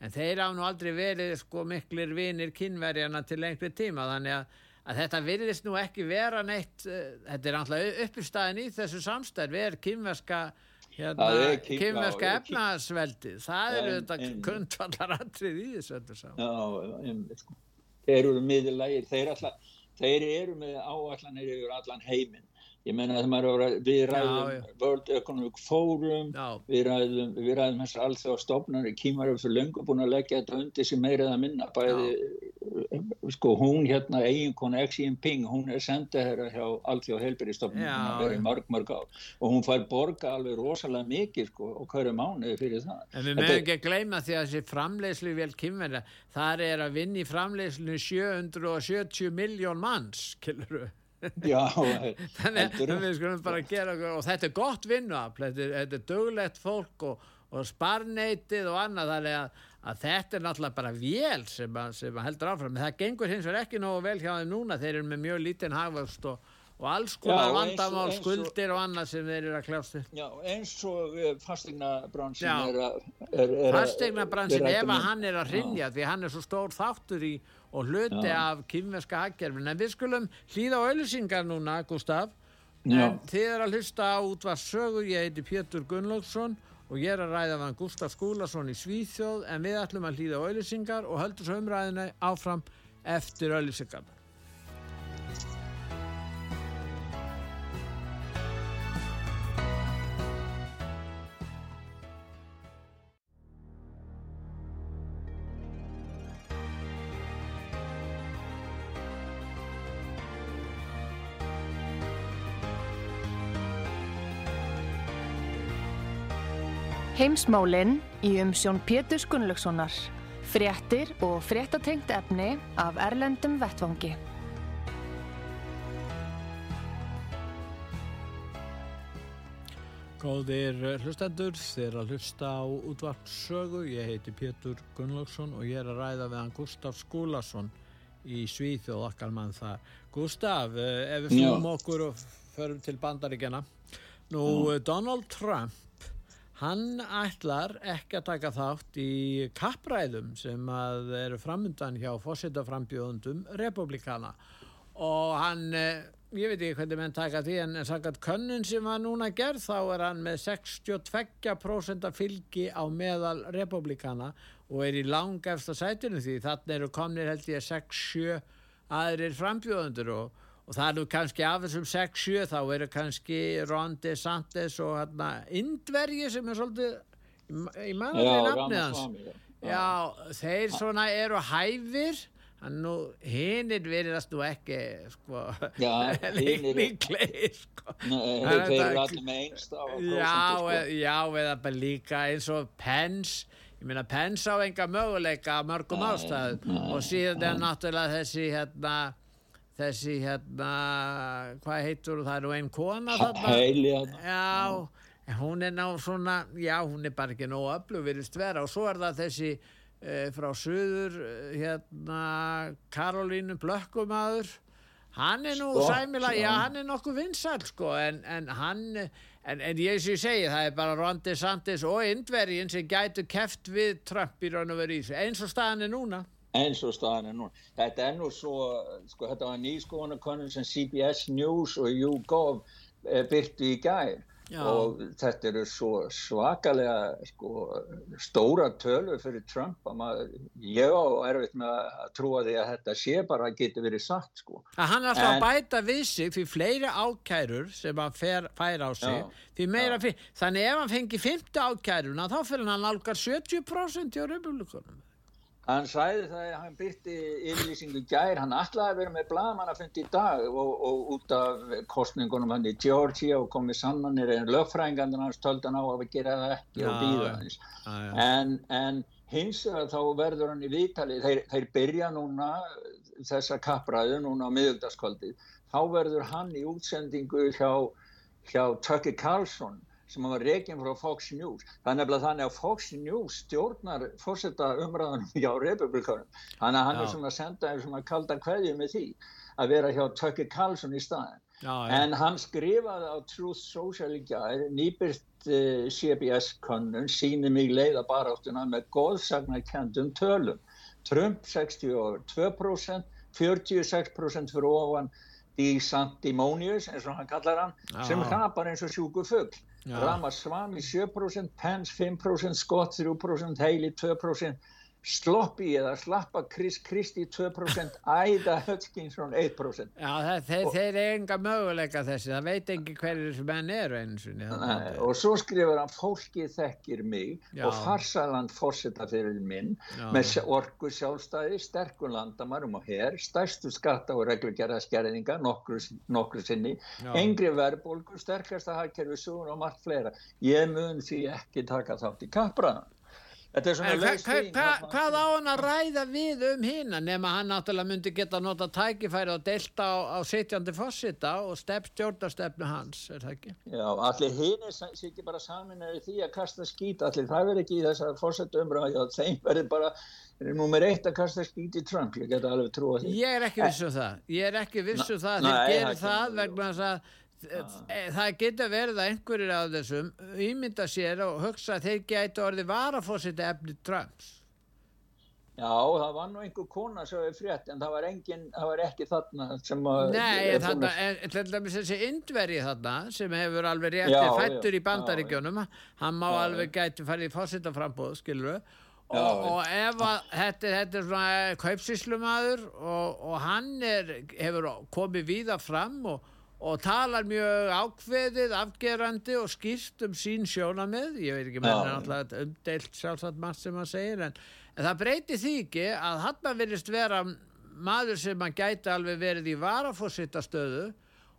en þeir á nú aldrei verið sko miklir vinir kynverjana til lengri tíma. Þannig að, að þetta virðist nú ekki vera neitt, uh, þetta er alltaf uppistæðin í þessu samstærfi er kynverska hérna, kynverska efnaðsveldi, það eru þetta kundvallar atrið í þessu öllu saman. Sko. Þeir eru miðurlægir, þeir þeir eru með áallanir yfir allan heiminn ég menna að við ræðum já, já. World Economic Forum já. við ræðum, við ræðum þessar allþjóða stofnari, Kímar er fyrir löngu búin að leggja þetta undir sem meirið að minna bæði, sko hún hérna eiginkona Xi Jinping, hún er sendið hérna hjá allþjóða heilbyrjastofnum hún har verið mörg mörg á og hún fær borga alveg rosalega mikið sko og hverju mánuði fyrir það. En við mögum ekki að gleyma því að þessi framleiðslu vel kynverða, þar er að vinni framleiðslu 770 miljón manns, killuru Já, þannig að við skulum bara gera og þetta er gott vinnuafl þetta, þetta er döglegt fólk og, og sparneitið og annað þannig að, að þetta er náttúrulega bara vél sem, að, sem að heldur áfram, en það gengur hins vegar ekki nógu vel hjá þeim núna, þeir eru með mjög lítinn hagvöxt og, og alls konar vandamál, skuldir og annað sem þeir eru að kljástu Já, eins og eh, fastegnabransin er að fastegnabransin, ef að hann er að rinja því hann er svo stór þáttur í og hluti Já. af kynverska haggerfin en við skulum hlýða á auðvisingar núna Gustaf en þið er að hlusta á útvar sögur ég heiti Pétur Gunnlaugsson og ég er að ræða van Gustaf Skúlason í Svíþjóð. En við ætlum að hlýða á auðvisingar og höldum svo umræðinu áfram eftir auðvisingarna Heimsmálinn í umsjón Pétur Gunnlaugssonar. Fréttir og fréttatengt efni af Erlendum Vettvangi. Góðir hlustendur, þér að hlusta á útvarpsögu. Ég heiti Pétur Gunnlaugsson og ég er að ræða við hann Gustaf Skúlason í Svíþjóð okkar mann það. Gustaf, eh, ef við fórum okkur og förum til bandaríkjana. Nú, Já. Donald Trump hann ætlar ekki að taka þátt í kappræðum sem að eru framundan hjá fósittaframbjóðundum republikana og hann eh, ég veit ekki hvernig menn taka því en sagt könnun sem var núna gerð þá er hann með 62% fylgi á meðal republikana og er í langa eftir sætinu því þannig eru komnir held ég 6-7 aðrir frambjóðundur og, og það eru kannski af þessum 6-7 þá eru kannski Ron DeSantis og hérna Indvergi sem er svolítið í í nafnið hans. já, þeir svona eru hæfir hinnir veriðast nú ekki sko líklegir sko. Þeir eru allir með einstaf já, sko. já, eða bara líka eins og Pence. Ég meina Pence á enga möguleika mörgum ástæðum. og síðan er náttúrulega þessi hérna þessi hérna hvað heitur það er nú einn kona þarna. Já, hún er ná svona já, hún er bara ekki nóg öflug virðist vera. Og svo er það þessi e, frá söður eh, hérna Karolínu Blökkumadur hann er nú sko, sæmila, já hann er nokkuð vinsall sko en, en hann en, en ég ég segi það er bara Ron DeSantis og Indvergin sem gætu keft við Trump í raun og verið eins og staðan er núna eins og staðan er núna. Þetta er nú svo, sko þetta var nýskoðanakonun sem CBS News og YouGov eh, byrti í Já. og þetta eru svo svakalega sko, stóra tölu fyrir Trump að maður, ég á erfitt með að trúa því að þetta sé bara að geta verið sagt sko. að hann er alltaf en, að bæta við sig því fleiri ákærur sem hann fer, fær á sig já, fyrir, þannig ef hann fengi 50 ákæruna þá fyrir hann algar 70% hjá republikunum Hann sæði það að hann byrti yfirlýsingu gær, hann ætlaði að vera með blaman að fundi í dag og, og út af kostningunum hann í Georgia og komið sannanir en lögfræðingarnir hans töldan á að gera það ekki ja, og býða hans. Ja, ja. En, en hins vegar þá verður hann í vitali, þeir, þeir byrja núna þessa kappræðu núna á miðugdaskvöldið, þá verður hann í útsendingu hjá, hjá Tucker Carlson sem var reygin frá Fox News. Þannig að þannig að Fox News stjórnar fórsetta umræðanum hjá republikanum þannig að hann já. er svona að senda svona kalda kveðju með því að vera hjá Tucker Carlson í staðin já, en hann skrifaði á Truth Social í gæri nýbyrt uh, eh, CBS konun síni mig leiða baráttuna með góðsagnarkendum tölum. Trump 62% 46% fyrir ofan í Santimonius eins og hann kallar hann já. sem hrapar eins og sjúku fuggl Ramaswamy 7%, Pence 5%, Scott 3%, Haley 2%, Sloppy eða Slappa Chris Christie 2%, Æda Hutchinson 1%. Já, það, þeir, þeir er enga möguleika þessi, það veit ekki hverjir sem henn eru eins og niður. Og svo skrifur hann, fólki þekkir mig Já. og farsaland fórseta fyrir minn Já. með orgu sjálfstæði, sterkur landamarum og hér, stærstu skatta og reglugjaraðskerðinga, nokkru, nokkru sinni, Já. engri verðbólgu, sterkasta hagkerfi, og margt fleira. Ég mun því ekki taka þátt í kapraðan. Hva, hva, hvað á hann að ræða við um hinn nema hann náttúrulega myndi geta nota tækifæri og delta á, á setjandi fósita og stjórnastefnu hans er það ekki? Já, allir hinn er ekki bara saminari því að kasta skít allir það verður ekki í þessar fósita umræði og þeim verður bara nummer eitt að kasta skít í Trump ég geta alveg trúa því. Ég er ekki vissu um það ég er ekki vissu um það þeir gerir það vegna þess að það getur verið að einhverjir af þessum ímynda sér og hugsa að þeir gætu orðið varafósitt efni Trumps. Já, það var nú einhver kona sem hefur frétt en það var, engin, það var ekki þarna sem að Nei, þarna, til dæmis þessi indveri þarna sem hefur alveg réttið fættur í bandaríkjónum hann má já, alveg gæti farið í fósittaframbóð, skilur við og, og ef að þetta, þetta er svona kaupsíslumadur og, og hann er, hefur komið víða fram og og talar mjög ákveðið, afgerandi og skýrt um sín sjónamið ég veit ekki með er alltaf umdeilt sjálfsagt margt sem maður segir en, en það breyti því ekki að hann að verist vera maður sem hann gæti alveg verið í varafósittastöðu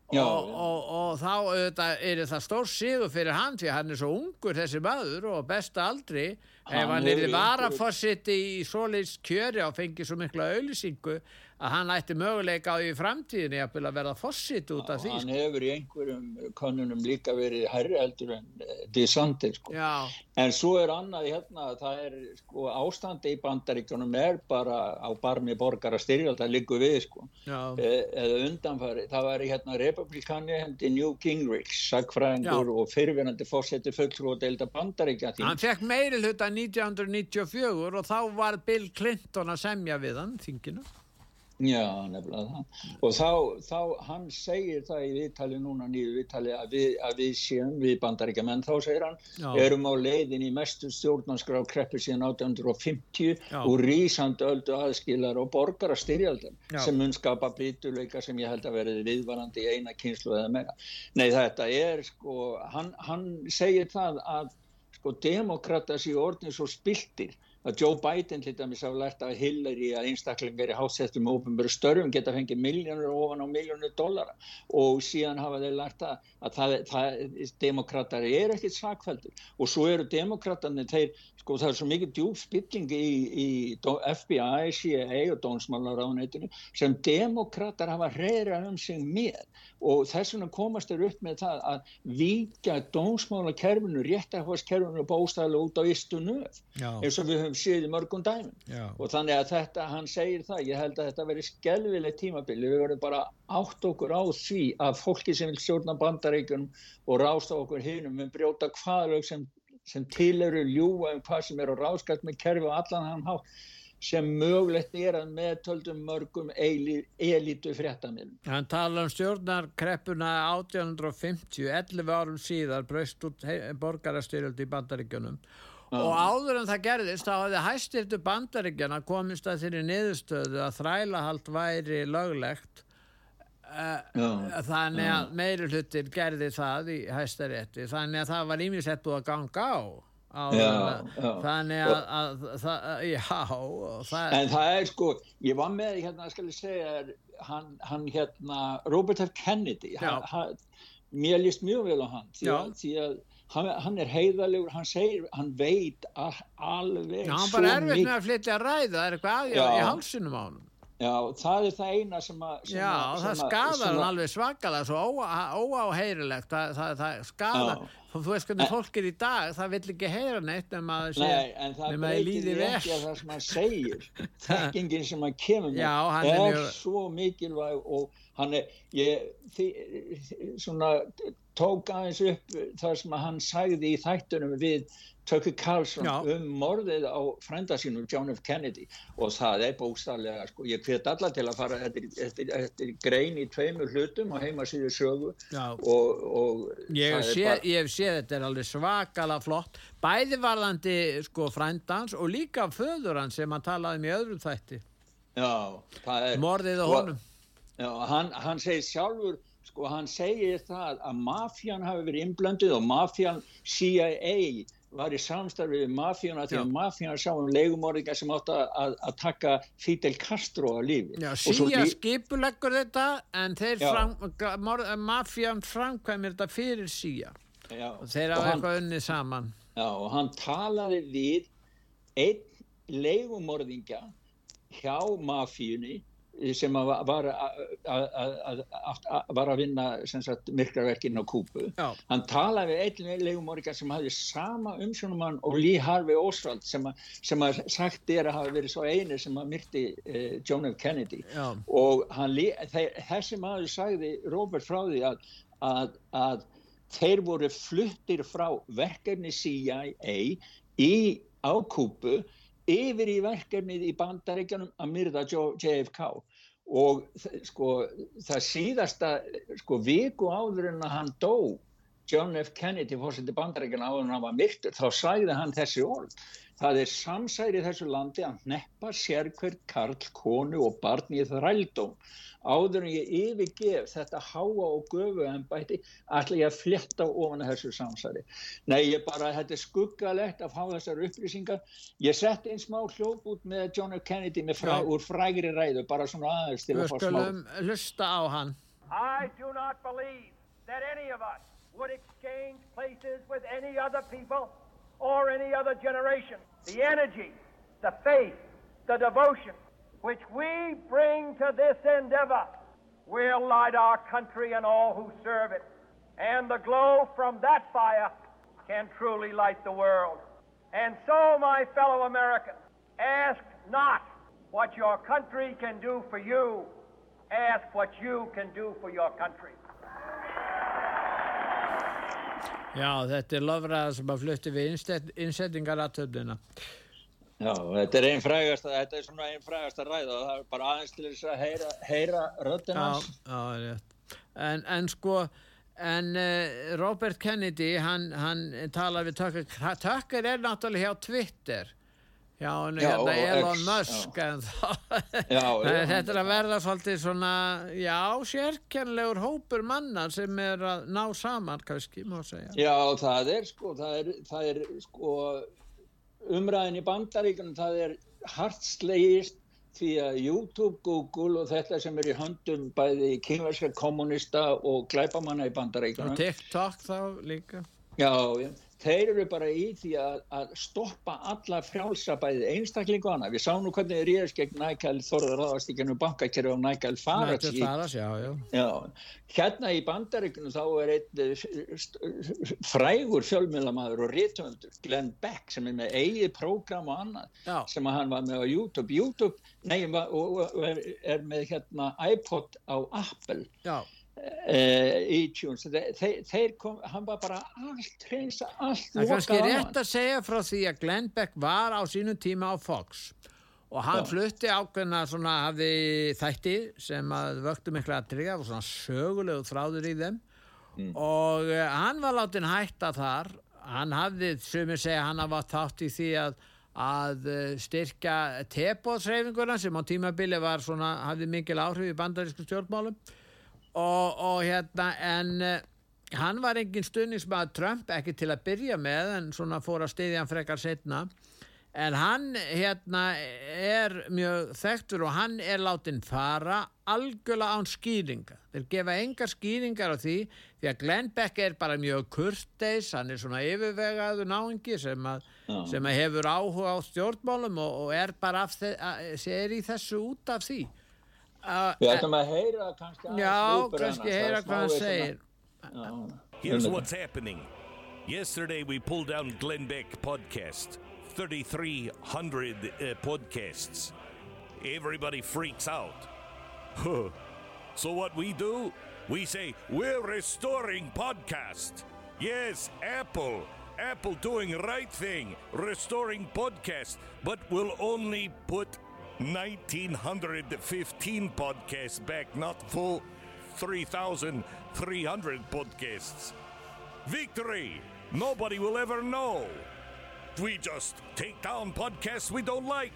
og, og, og, og þá auðvitað, er það stór sigur fyrir hann því hann er svo ungur þessi maður og besta aldri hann ef hann er í varafósitti í svoleiðs kjöri og fengið svo mikla auðlýsingu að hann ætti möguleika á í framtíðinni að verða fossitt út af því hann sko. hefur í einhverjum konunum líka verið herri heldur en uh, DeSantis sko. en svo er annað hérna það er sko ástandi í bandaríkjunum er bara á barmi borgar að styrja það líku við sko. E eða undanfari, það var hérna republikani hendi New Gingrich sagfræðingur og fyrirverandi fósetti fulltrú og deilda bandaríkja hann fekk meiri hluta 1994 og þá var Bill Clinton að semja við hann þinginu Já, nefnilega það og þá, þá hann segir það í viðtali núna nýju viðtali að við, að við séum við bandaríkja menn þá segir hann Já. erum á leiðin í mestu stjórnanskrá kreppi síðan 1850 Já. og rísand öldu aðskilar og borgar að styrjaldum sem mun skapa brítuleika sem ég held að verði viðvarandi í eina kynslu eða meira. Nei þetta er sko, hann, hann segir það að sko demokrata séu orðin svo spiltir að Joe Biden til dæmis hafa lært að Hillary að einstaklingar í hásettum og ofinböru störfum geta fengið miljónur ofan á miljónur dollara. Og síðan hafa þeir lært að, að það, það, demokratari er ekkit sakveldur og svo eru demokratarnir þeir, sko það er svo mikið djúf spilling í, í FBI, CIA og Dónsmálaráðunætinu sem demokratar hafa reyðrað um sig með. Og þess vegna komast þeir upp með það að vika dónsmálakerfinu, réttahvarskerfinu bóstæðilega út á istu nöf. Eins og við höfum séð í mörgum dæmin Já. og þannig að þetta, hann segir það ég held að þetta veri skelvilegt tímabili við verðum bara átt okkur á því að fólki sem vil stjórna bandaríkunum og rásta okkur hinnum við brjóta hvaðlög sem, sem til eru ljúa um hvað sem er á ráskast með kerfi og allan hann hátt sem mögulegt er að meðtöldum mörgum elitu fréttamilum. Hann tala um stjórnarkreppuna 1850, 11 árum síðar braust út borgarastyrjöld í bandaríkjunum ah. og áður en það gerðist þá hafði hæstirtu bandaríkjana komist að þeirri niðurstöðu að þrælahald væri löglegt uh, þannig að meiri hlutir gerði það í hæstarétti þannig að það var ímisett búið að ganga á Já, já. þannig að, að, að já það en það er sko ég var með hérna að skal ég segja hann, hann hérna Robert F. Kennedy hann, hann, mér líst mjög vel á hann því að, því að hann er heiðalegur hann segir, hann veit alveg já, hann bara erfitt með að flytja að ræða það er eitthvað aðjá í hálsunum á hann Já, það er það eina sem að... Já, að, það skadar hann alveg svakalega, svo óáheirilegt, það, það, það skadar, þú veist hvernig fólk er í dag, það vill ekki heyra neitt að það sé. Nei, en það breytir ekki að það sem hann segir, þekkingin sem hann kemur með, Já, hann er, er mjög... svo mikilvæg og hann er, ég, því, svona, tók aðeins upp það sem hann sagði í þættunum við Tucker Carlson Já. um morðið á frenda sínum John F. Kennedy. Og það er bókstallega, sko, ég hvet alla til að fara eftir, eftir, eftir grein í tveimur hlutum og heima síðu sögu og, og ég hef séð bara... sé, þetta er alveg svakala flott. Bæði varðandi sko frendans og líka föður hans sem hann talaði um í öðrum þætti. Já, morðið á honum. Já, hann, hann segir sjálfur sko, hann segir það að mafjan hafi verið inblöndið og mafjan CIA var í samstarfi við mafíuna því að mafíuna sá um legumorðingar sem átt að, að taka Fidel Castro á lífi. Já, síja lí... skipuleggur þetta en fram, mafían framkvæmir þetta fyrir síja og þeir hafa eitthvað unni saman. Já, og hann talaði við einn legumorðinga hjá mafíunni sem var, að vinna myrkraverkinn á Kúpu Já. hann talaði við einn legumorga sem hafði sama umsjónumann og Lee Harvey Oswald sem, a, sem að sagt er að hafa verið svo eini sem að myrti uh, John F. Kennedy Já. og hann, þessi maður sagði Robert frá því að, að, að þeir voru fluttir frá verkefni CIA í á Kúpu yfir í verkefnið í bandaríkjanum að myrða JFK og sko það síðasta sko viku áður en að hann dó John F. Kennedy fórseti bandaríkjana áður en hann var myrtur þá sæði hann þessi orð það er samsæri þessu landi að neppa sérkverd karl, konu og barn í þrældóm áður en ég yfirgef þetta háa og göfu ennbætti ætla ég að fletta ofan að þessu samsari. Nei, ég bara, þetta er skuggalegt að fá þessar upplýsingar. Ég sett einn smá hljóp út með John F. Kennedy fræ, úr frægri ræðu, bara svona aðeins til að fá smá. Hlusta á hann. I do not believe that any of us would exchange places with any other people or any other generation. The energy, the faith, the devotion, which we bring to this endeavor will light our country and all who serve it. And the glow from that fire can truly light the world. And so, my fellow Americans, ask not what your country can do for you, ask what you can do for your country. Já, þetta er lofraða sem að flutti við innsettingar að töfnina. Já, þetta er einn frægast þetta er svona einn frægast að ræða það er bara aðeins til þess að heyra, heyra röttinans. Já, já, það er rétt. En, en sko, en uh, Robert Kennedy, hann, hann talar við Tucker, Tucker er náttúrulega hjá Twitter Já, en hérna Elon Musk en þetta er að verða svolítið svona, já, sérkennlegur hópur manna sem er að ná saman, kannski, má segja. Já, það er sko, það er, það er sko umræðin í bandaríkunum, það er hartslegist því að YouTube, Google og þetta sem er í höndum bæði kynverska kommunista og glæpamanna í bandaríkunum. Og TikTok þá líka. Já, já þeir eru bara í því að, að stoppa alla frjálsabæði einstaklingu hana. Við sáum nú hvernig er ég gegn nækæl þorður aðastíkjanu bankakerfi á nækæl Farage. Hérna í bandaríkunum þá er einn eh, frægur fjölmjölamæður og réttöfundur Glenn Beck sem er með eigið prógram og annað já. sem hann var með á YouTube. YouTube nei, og, og er, er með hérna iPod á Apple. Já eh, þeir, þeir kom, hann var bara allt reynsa, allt það er kannski rétt að segja frá því að Glenn Beck var á sínu tíma á Fox. Og hann Já. flutti ákveðna svona hafði þætti sem að vöktu miklu að triga og svona sögulegu þráður í þeim. Mm. og uh, hann var látin hætta þar. Hann hafði, ég segja, hann hafa þátt í því að að eh, styrka tebóðsreifinguna sem á tímabili var svona, hafði mikil áhrif í bandarísku stjórnmálum og, og hérna en uh, hann var engin stuðningsmað Trump ekki til að byrja með en svona fór að stiðja hann frekar setna en hann hérna er mjög þekktur og hann er látin fara algjörlega án skýringa. Þeir gefa engar skýringar á því því að Glenn Beck er bara mjög kurteis hann er svona yfirvegaðu náingi sem að, sem að hefur áhuga á stjórnmálum og, og er bara er í þessu út af því Við ætlum að heyra kannski Já, kannski heyra hvað hann segir Here's what's happening. Yesterday we pulled down Glenn Beck podcast. 3300 uh, podcasts. Everybody freaks out. So what we do? We say we're restoring podcast. Yes, Apple. Apple doing right thing restoring podcast but we'll only put 1915 podcasts back, not full 3,300 podcasts. Victory! Nobody will ever know. We just take down podcasts we don't like.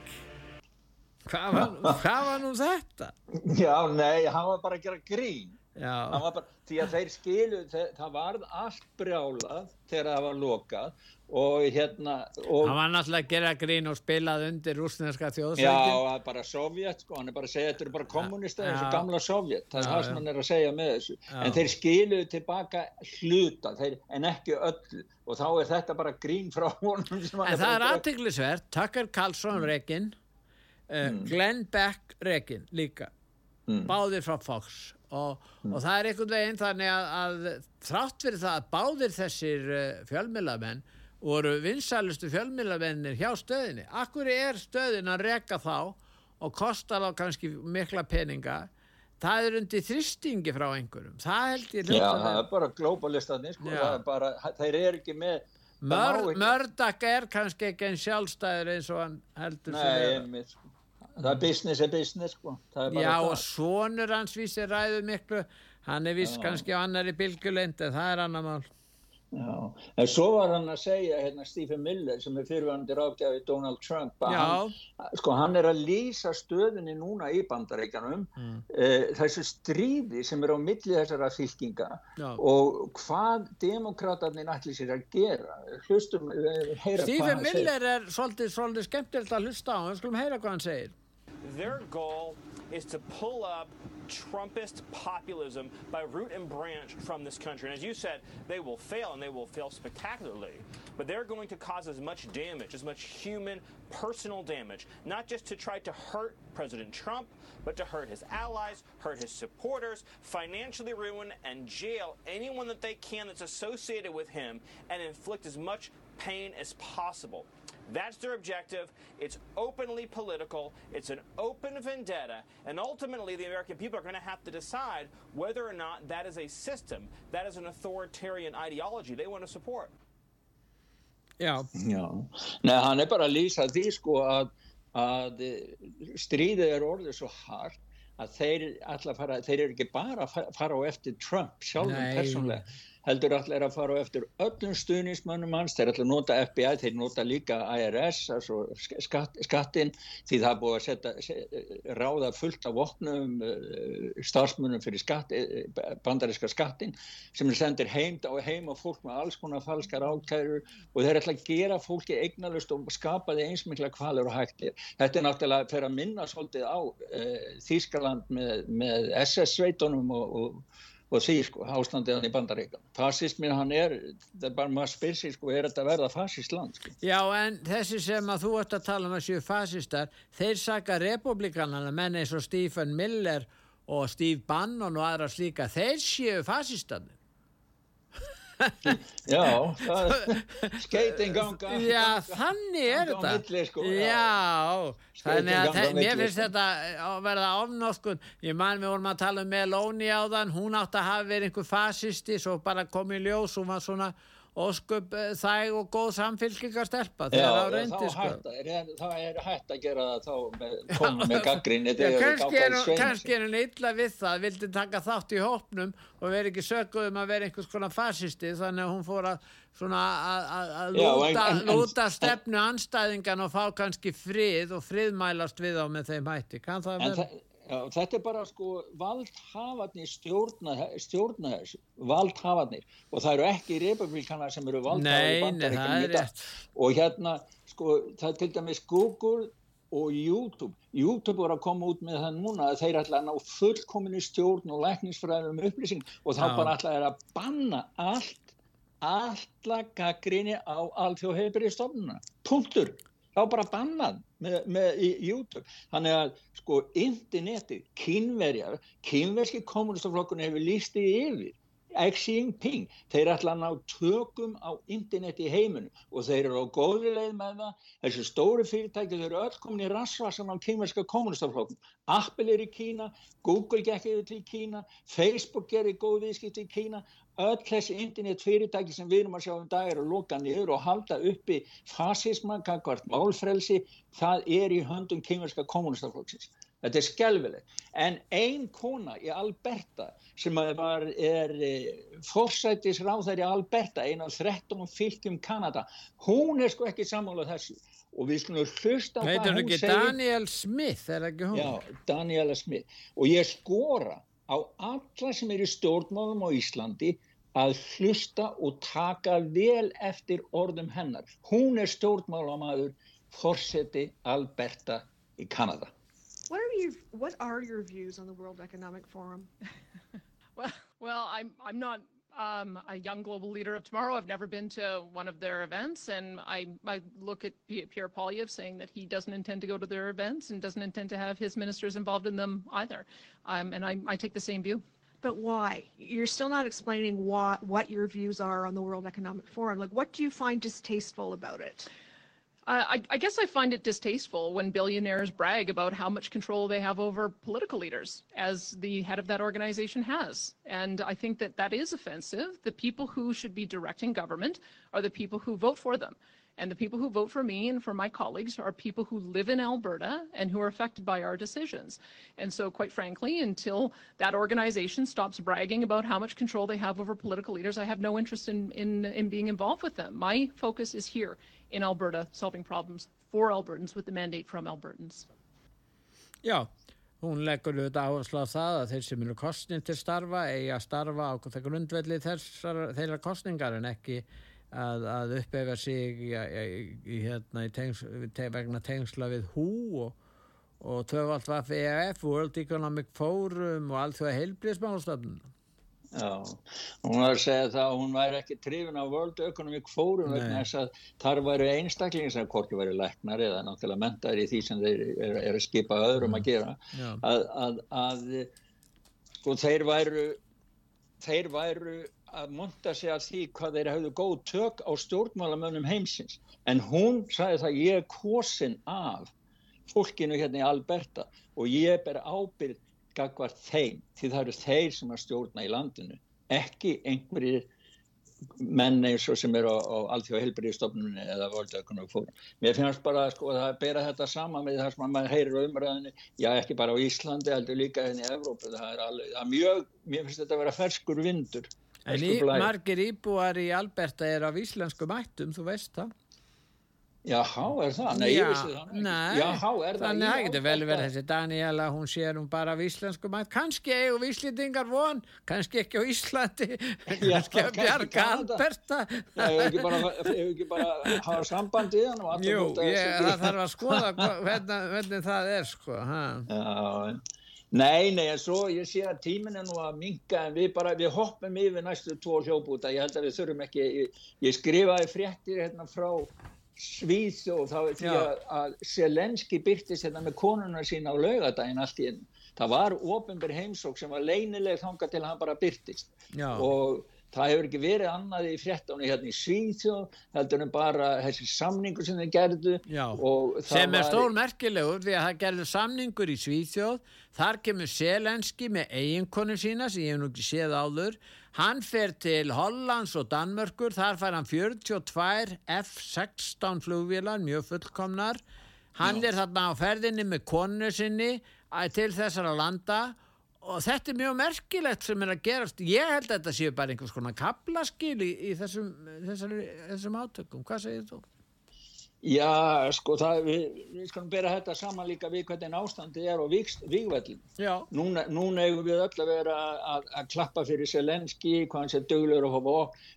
Hvað var, hvað var nú þetta? Já, nei, hann var bara að gera grín. Bara, því að þeir skilu, þeir, það varð allt brjálað þegar það var lokað og hérna og hann var náttúrulega að gera grín og spilað undir rúsneska þjóðsveitin já, bara sovjet, sko, hann er bara að segja þetta er bara kommunista, þessu gamla sovjet það er það sem hann er að segja með þessu. Já. en þeir skiluðu tilbaka hluta þeir, en ekki öllu og þá er þetta bara grín frá honum en það er aðtiklisvert, Tucker Carlson uh, mm. Glenn Beck rekin líka. Mm. báðir frá Fox og, mm. og það er einhvern veginn þannig að, að þrátt fyrir það að báðir þessir uh, fjölmjölamenn voru vinsælustu fjölmjölavennir hjá stöðinni. Akkur er stöðin að reka þá og kostar þá kannski mikla peninga það er undir þristingi frá einhverjum það held ég Já, það er bara globalistaðni sko. þeir eru ekki með Mör, Mördak er kannski ekki einn sjálfstæður eins og hann heldur Nei, einmitt, sko. Það er business er business sko. er Já, og svonur hans vísi ræðu miklu. Hann er viss kannski á annari bilgulendi það er annar mál. Já, en svo var hann að segja hérna Stephen Miller sem er fyrirvændi ráðgjafi Donald Trump að hann, sko, hann er að lýsa stöðinni núna í bandaríkanum mm. uh, þessu stríði sem er á milli þessara fylkinga Já. og hvað demokraternin ætli sér að gera. Hlustum, uh, heyra Stephen hvað hann segir. Stephen Miller er svolítið, svolítið skemmtilegt að hlusta á. Hann, skulum heyra hvað hann segir Their goal is to pull up Trumpist populism by root and branch from this country. And as you said, they will fail and they will fail spectacularly. But they're going to cause as much damage, as much human, personal damage, not just to try to hurt President Trump, but to hurt his allies, hurt his supporters, financially ruin and jail anyone that they can that's associated with him, and inflict as much pain as possible. That's their objective. It's openly political. It's an open vendetta. And ultimately, the American people are going to have to decide whether or not that is a system, that is an authoritarian ideology they want to support. Já. Já. Nei, hann er bara að lýsa því sko að, að stríðið er orðið svo hardt að þeir, fara, þeir eru ekki bara að fara á eftir Trump sjálfum persónlega heldur allir að fara eftir öllum stuðnismönnum hans, þeir ætla að nota FBI, þeir nota líka IRS, altså skatt, skattin, því það búið að setja, ráða fullt af vopnum uh, starfsmönnum fyrir skatt, eh, bandariska skattin sem er sendir heim og heim á fólk með alls konar falskar ákæru og þeir ætla að gera fólki eignalust og skapa því einsmikla kvalur og hægtir. Þetta er náttúrulega fyrir að minna svolítið á uh, Þýskaland með, með SS-sveitunum og, og og því sko, ástandið hann í bandaríkan fasismin hann er, það er bara maður spyr sig sko, er þetta verða fasist land sko? Já, en þessi sem að þú ert að tala um að séu fasistar, þeir saka republikanana, menn eins og Stephen Miller og Steve Bannon og aðra slíka, þeir séu fasistarnir Já, skeiting ganga Já, þannig er þetta. sko, Já, þannig að mér finnst þetta að verða ofnóskun ég man við vorum að tala um Meloni á þann hún átti að hafa verið einhver fasisti svo bara kom í ljós og var svona ósköp eh, þæg og góð samfélkingarstelpa þegar það reyndi sko. það er hægt að gera það þá með, koma með gaggrinni kannski er hann illa við það vildi taka þátt í hópnum og veri ekki sökuð um að vera einhvers konar fasisti þannig að hún fór að að lúta, lúta stefnu anstæðingan og fá kannski frið og friðmælast við á með þeim hætti. Kann það vera Já, þetta er bara sko valdhafarnir stjórna, stjórna þessu, valdhafarnir. Og það eru ekki republikana sem eru valdhafar í bandaríkjum og hérna sko það er til dæmis Google og YouTube, YouTube voru að koma út með það núna að þeir ætla að ná fullkominu stjórn og lækningsfræðum upplýsing og þá Já. bara ætla að banna allt, alla gaggrinni á alþjóðheilbyrjastofnuna, punktur þá bara bannað með, með YouTube. Þannig að sko interneti kynverjar, kynverski kommunistaflokkurinn hefur lístið yfir Xi Jinping, þeir ætla að ná tökum á interneti í heiminu og þeir eru á góðri leið með það. Þessu stóru fyrirtæki, þeir eru öll komin í rasvarsan á kynverska kommunistaflokkum Apple er í Kína, Google gekk yfir til Kína, Facebook er í góð viðskipt í Kína. Öll þessi internet fyrirtæki sem við erum að sjá um dag er að loka niður og halda uppi fasisma, kakvart málfrelsi. Það er í höndum kynverska kommunistaflokksins. Þetta er skelvilegt. En ein kona í Alberta sem var, er e, forsættisráðar í Alberta, eina af 13 fylgjum Kanada, hún er sko ekki sammálað þessu og við skulum hlusta hvað hún segir. Heitur hún ekki Daniel Smith, er ekki hún? Já, Daniela Smith. Og ég skora á alla sem eru í stjórnmálum á Íslandi að hlusta og taka vel eftir orðum hennar. Hún er stjórnmálamaður forseti Alberta í Kanada. What are your What are your views on the World Economic Forum? well, well, I'm I'm not um, a young global leader of tomorrow. I've never been to one of their events, and I, I look at Pierre Polyev saying that he doesn't intend to go to their events and doesn't intend to have his ministers involved in them either. Um, and I, I take the same view. But why? You're still not explaining what, what your views are on the World Economic Forum. Like, what do you find distasteful about it? I, I, guess I find it distasteful when billionaires brag about how much control they have over political leaders, as the head of that organization has. And I think that that is offensive. The people who should be directing government are the people who vote for them. And the people who vote for me and for my colleagues are people who live in Alberta and who are affected by our decisions. And so, quite frankly, until that organization stops bragging about how much control they have over political leaders, I have no interest in, in, in being involved with them. My focus is here in Alberta, solving problems for Albertans with the mandate from Albertans. Já, hún leggur auðvitað áherslu á það að þeir sem eru kostnir til starfa eigi að starfa á grundvelli þeirra kostningar en ekki að, að uppefa sig í, í, hérna, í tengs, te, vegna tengsla við hú og, og töfald var FEF, World Economic Forum og allt því að heilbríðsmálstofnun. Já, hún var að segja það að hún væri ekki trifin á World Economic Forum vegna þess að þar væri einstaklingi sem hvorki væri læknar eða náttúrulega mentar í því sem þeir eru er að skipa öðrum að gera. Að, að, að sko þeir væru þeir væru að monta sig af því hvað þeir hafðu góð tök á stjórnmálamönnum heimsins en hún sagði það ég er kosin af fólkinu hérna í Alberta og ég ber ábyrð gagvar þeim, því það eru þeir sem að stjórna í landinu, ekki einhverjir menn eins og sem eru á, á allþjóða helbriðstofnunni eða völdaukunum fórum. Mér finnst bara sko, að bera þetta sama með það sem að maður heyrir umræðinni, já ekki bara á Íslandi, heldur líka henni hérna í Evrópu, það er, alveg, það er mjög, mér finnst þetta að vera ferskur vindur. En í, margir íbúar í Alberta er af íslensku mættum, þú veist það? Jáhá, er það? Nei, ég vissi það nei, Jáhá, er það? Þannig að það getur vel verið þessi Daniela, hún sér hún bara af íslensku mætt, kannski eigu víslendingar von, kannski ekki á Íslandi, kannski að bjarga Alberta. Það hefur ekki bara, hefur ekki bara hafa samband í hann Jú, ég, það þarf að skoða hvernig, hvernig það er, sko. Já, nei, nei, en svo ég sé að tímin er nú að minga, en við bara, við hoppum yfir næstu tvo hljópúta, ég held að við þurfum ekki, ég, ég skrifaði fréttir hérna frá Svíþjóð þá því að, að Selenski byrtist hérna með konuna sína á laugadaginn allt í enn. Það var ofinber heimsók sem var leinileg þanga til hann bara byrtist Já. og það hefur ekki verið annað í fréttánu hérna í Svíþjóð heldur en bara þessi samningur sem þeir gerðu sem er stól merkilegur því að það gerðu samningur í Svíþjóð þar kemur Selenski með eiginkonu sína sem ég hef nú ekki séð áður Hann fer til Hollands og Danmörkur, þar fær hann 42 F-16 flugvílar, mjög fullkomnar. Hann Já. er þarna á ferðinni með konu sinni til þessara landa og þetta er mjög merkilegt sem er að gerast. Ég held að þetta séu bara einhvers konar kaplaskil í, í þessum, þessari, þessum átökum. Hvað segir þú? Já, sko, það, við, við skalum bera þetta saman líka við hvernig ástandi er á vígvellin. Núna, núna eigum við öll að vera að, að klappa fyrir Selenski, hvað hann sé döglegur og hafa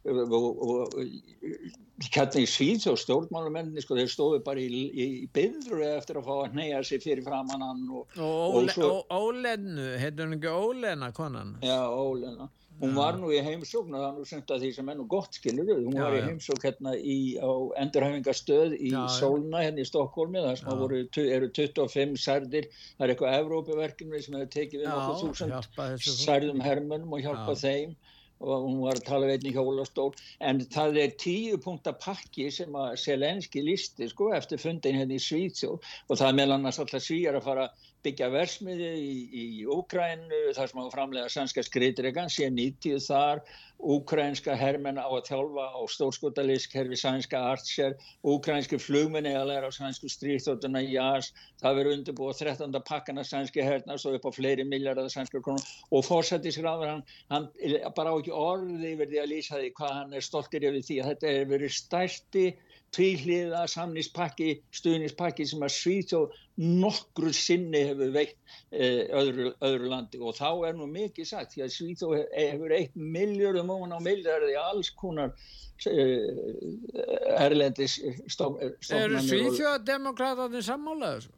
og hérna í síð og stjórnmálumenni, sko, þeir stóðu bara í, í, í byðru eftir að fá að neyja sig fyrir framannan. Og, og, og, og Ólennu, heitur hann ekki Ólena konan? Já, Ólena. Hún var nú í heimsókn og það er nú semt að því sem er nú gott skilur hún já, var í heimsókn hérna í, á endurhæfingastöð í já, Solna hérna í Stokkólmi, það sem voru, eru 25 særdir, það er eitthvað Evrópaverkinu sem hefur tekið við nokkuð þúsund særðum hermunum og hjálpað þeim. Og hún var að tala veitni hjólastól. En það er tíu punktar pakki sem að Selenski listi sko eftir fundin hérna í Svíðsjó og það er meðal annars alltaf svíjar að fara byggja versmiði í, í Úkrænu þar sem á framlega sannska skriðdregan sé 90 þar, úkrænska hermenn á að þjálfa á stórskotalísk herfi sænska artsér, úkrænski flugminni að læra á sænsku stríðþóttuna í jás, það verður undirbúið 13. pakkana sænski herna svo upp á fleiri miljardar sænskar krónum og fórsættisgráður hann, hann bara á ekki orði verði að lýsa því hvað hann er stoltir yfir því að þetta er verið stærsti tvíhliða samnispakki, stuðnispakki sem að Svíþjóð nokkru sinni hefur veikt eh, öðru, öðru landi og þá er nú mikið sagt því að Svíþjóð hefur eitt miljórum og á miljardi alls konar eh, erlendis stofnarnir. Eru Svíþjóðdemokrátarnir sammálaður?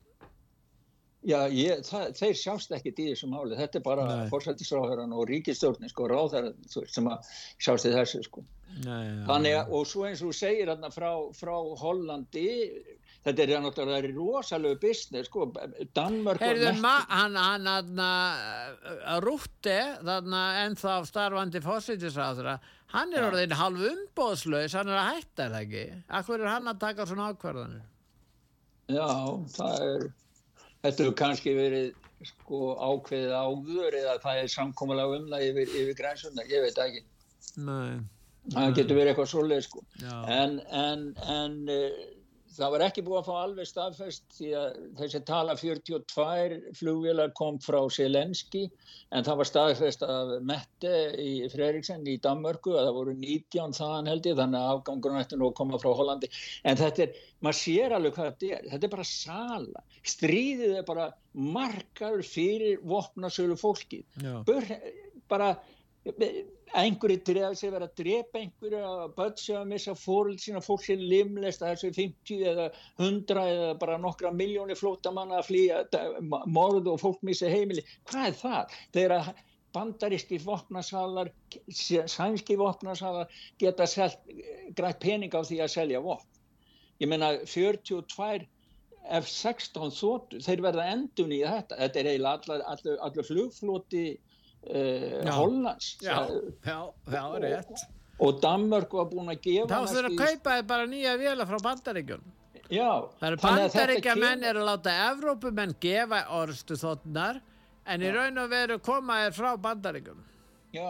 Já, ég, það, þeir sjást ekkit í þessu máli, þetta er bara fórsættisráðherran og ríkistjórnin sko, ráðherran sem að sjást í þessu sko. Nei, Þannig að, og svo eins og þú segir hérna frá, frá Hollandi, þetta er náttúrulega rosalega business sko, Danmörk Heyrðu, hann, hann, hann, Rútti, þarna ennþá starfandi fórsættisráðherra, hann er orðin halv umbóðslaus, hann er að hætta það ekki. Akkur er hann að taka svona ákvarðanir? Já, það er þetta hefur kannski verið sko, ákveðið áður eða það er samkómulega um það yfir, yfir grænsuna, ég veit ekki Nei. það getur verið eitthvað svolítið sko. en, en, en það var ekki búið að fá alveg staðfest því að þessi tala 42 flugvilar kom frá Selenski en það var staðfest að Mette í Freiriksen í Danmörku að það voru 19 þaðan held ég þannig að afgangunum ætti nú að koma frá Hollandi. En þetta er, maður sér alveg hvað þetta er. Þetta er bara sala, stríðið er bara margar fyrir vopnasölu fólki Bör, bara einhverju drefa sig verið að drepa einhverju að bötsa að missa fóröld sína fólk sem limlest að þessu 50 eða 100 eða bara nokkra miljónir flótamanna að flýja morð og fólk missa heimili. Hvað er það? Þegar bandaríski vopnasalar sænski vopnasalar geta grætt pening á því að selja vopn. Ég menna 42 F-16 þóttu, þeir verða endun í þetta. Þetta er eiginlega allar, allar, uh, Hollands já, já, já, rétt. Og Danmark var búin að gefa þá þurfa að kaupa bara nýja vila frá bandaríkjun já það eru bandaríkja menn er að láta Evrópumenn gefa orðstu þóttunar en í raun og veru koma er frá bandaríkjum já,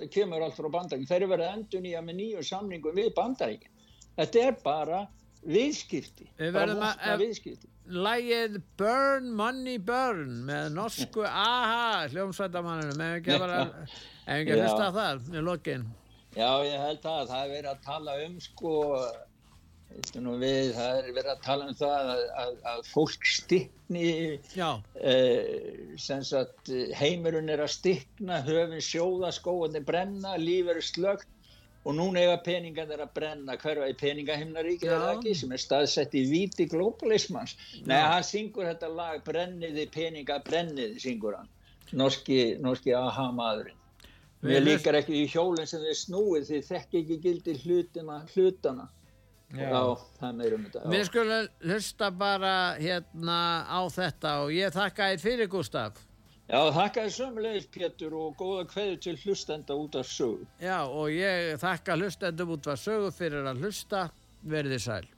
það kemur allt frá bandaríkjum þeir eru verið endun í að með nýju samningum við bandaríkjum þetta er bara viðskipti. Við verðum að viðskipti lægið Burn Money Burn með norsku aha hljómsvættamanninu með ekki að hlusta það í lokin? Já ég held að það er verið að tala um sko við, það er verið að tala um það að, að, að fólk stikkni eh, heimurinn er að stikkna höfum sjóða skóðan er brenna líf eru slögt og núna eiga peningan þeirra að brenna hverfa í peningahimnaríkið eða ekki sem er staðsett í viti globalismans Nei, hann syngur þetta lag Brenniði peninga, brenniði syngur hann. Norski, norski aha maðurinn Mér líkar ekki í hjólinn sem þið snúið því þekk ekki gildi hlutina, hlutana. Já, Já það meirum þetta Við skulum hlusta bara hérna á þetta og ég þakka þér fyrir Gustaf Já, þakka þér sömulegis Pétur og góða hverju til hlustenda út af sögu. Já, og ég þakka hlustendum út af sögu fyrir að hlusta. Verðið sæl.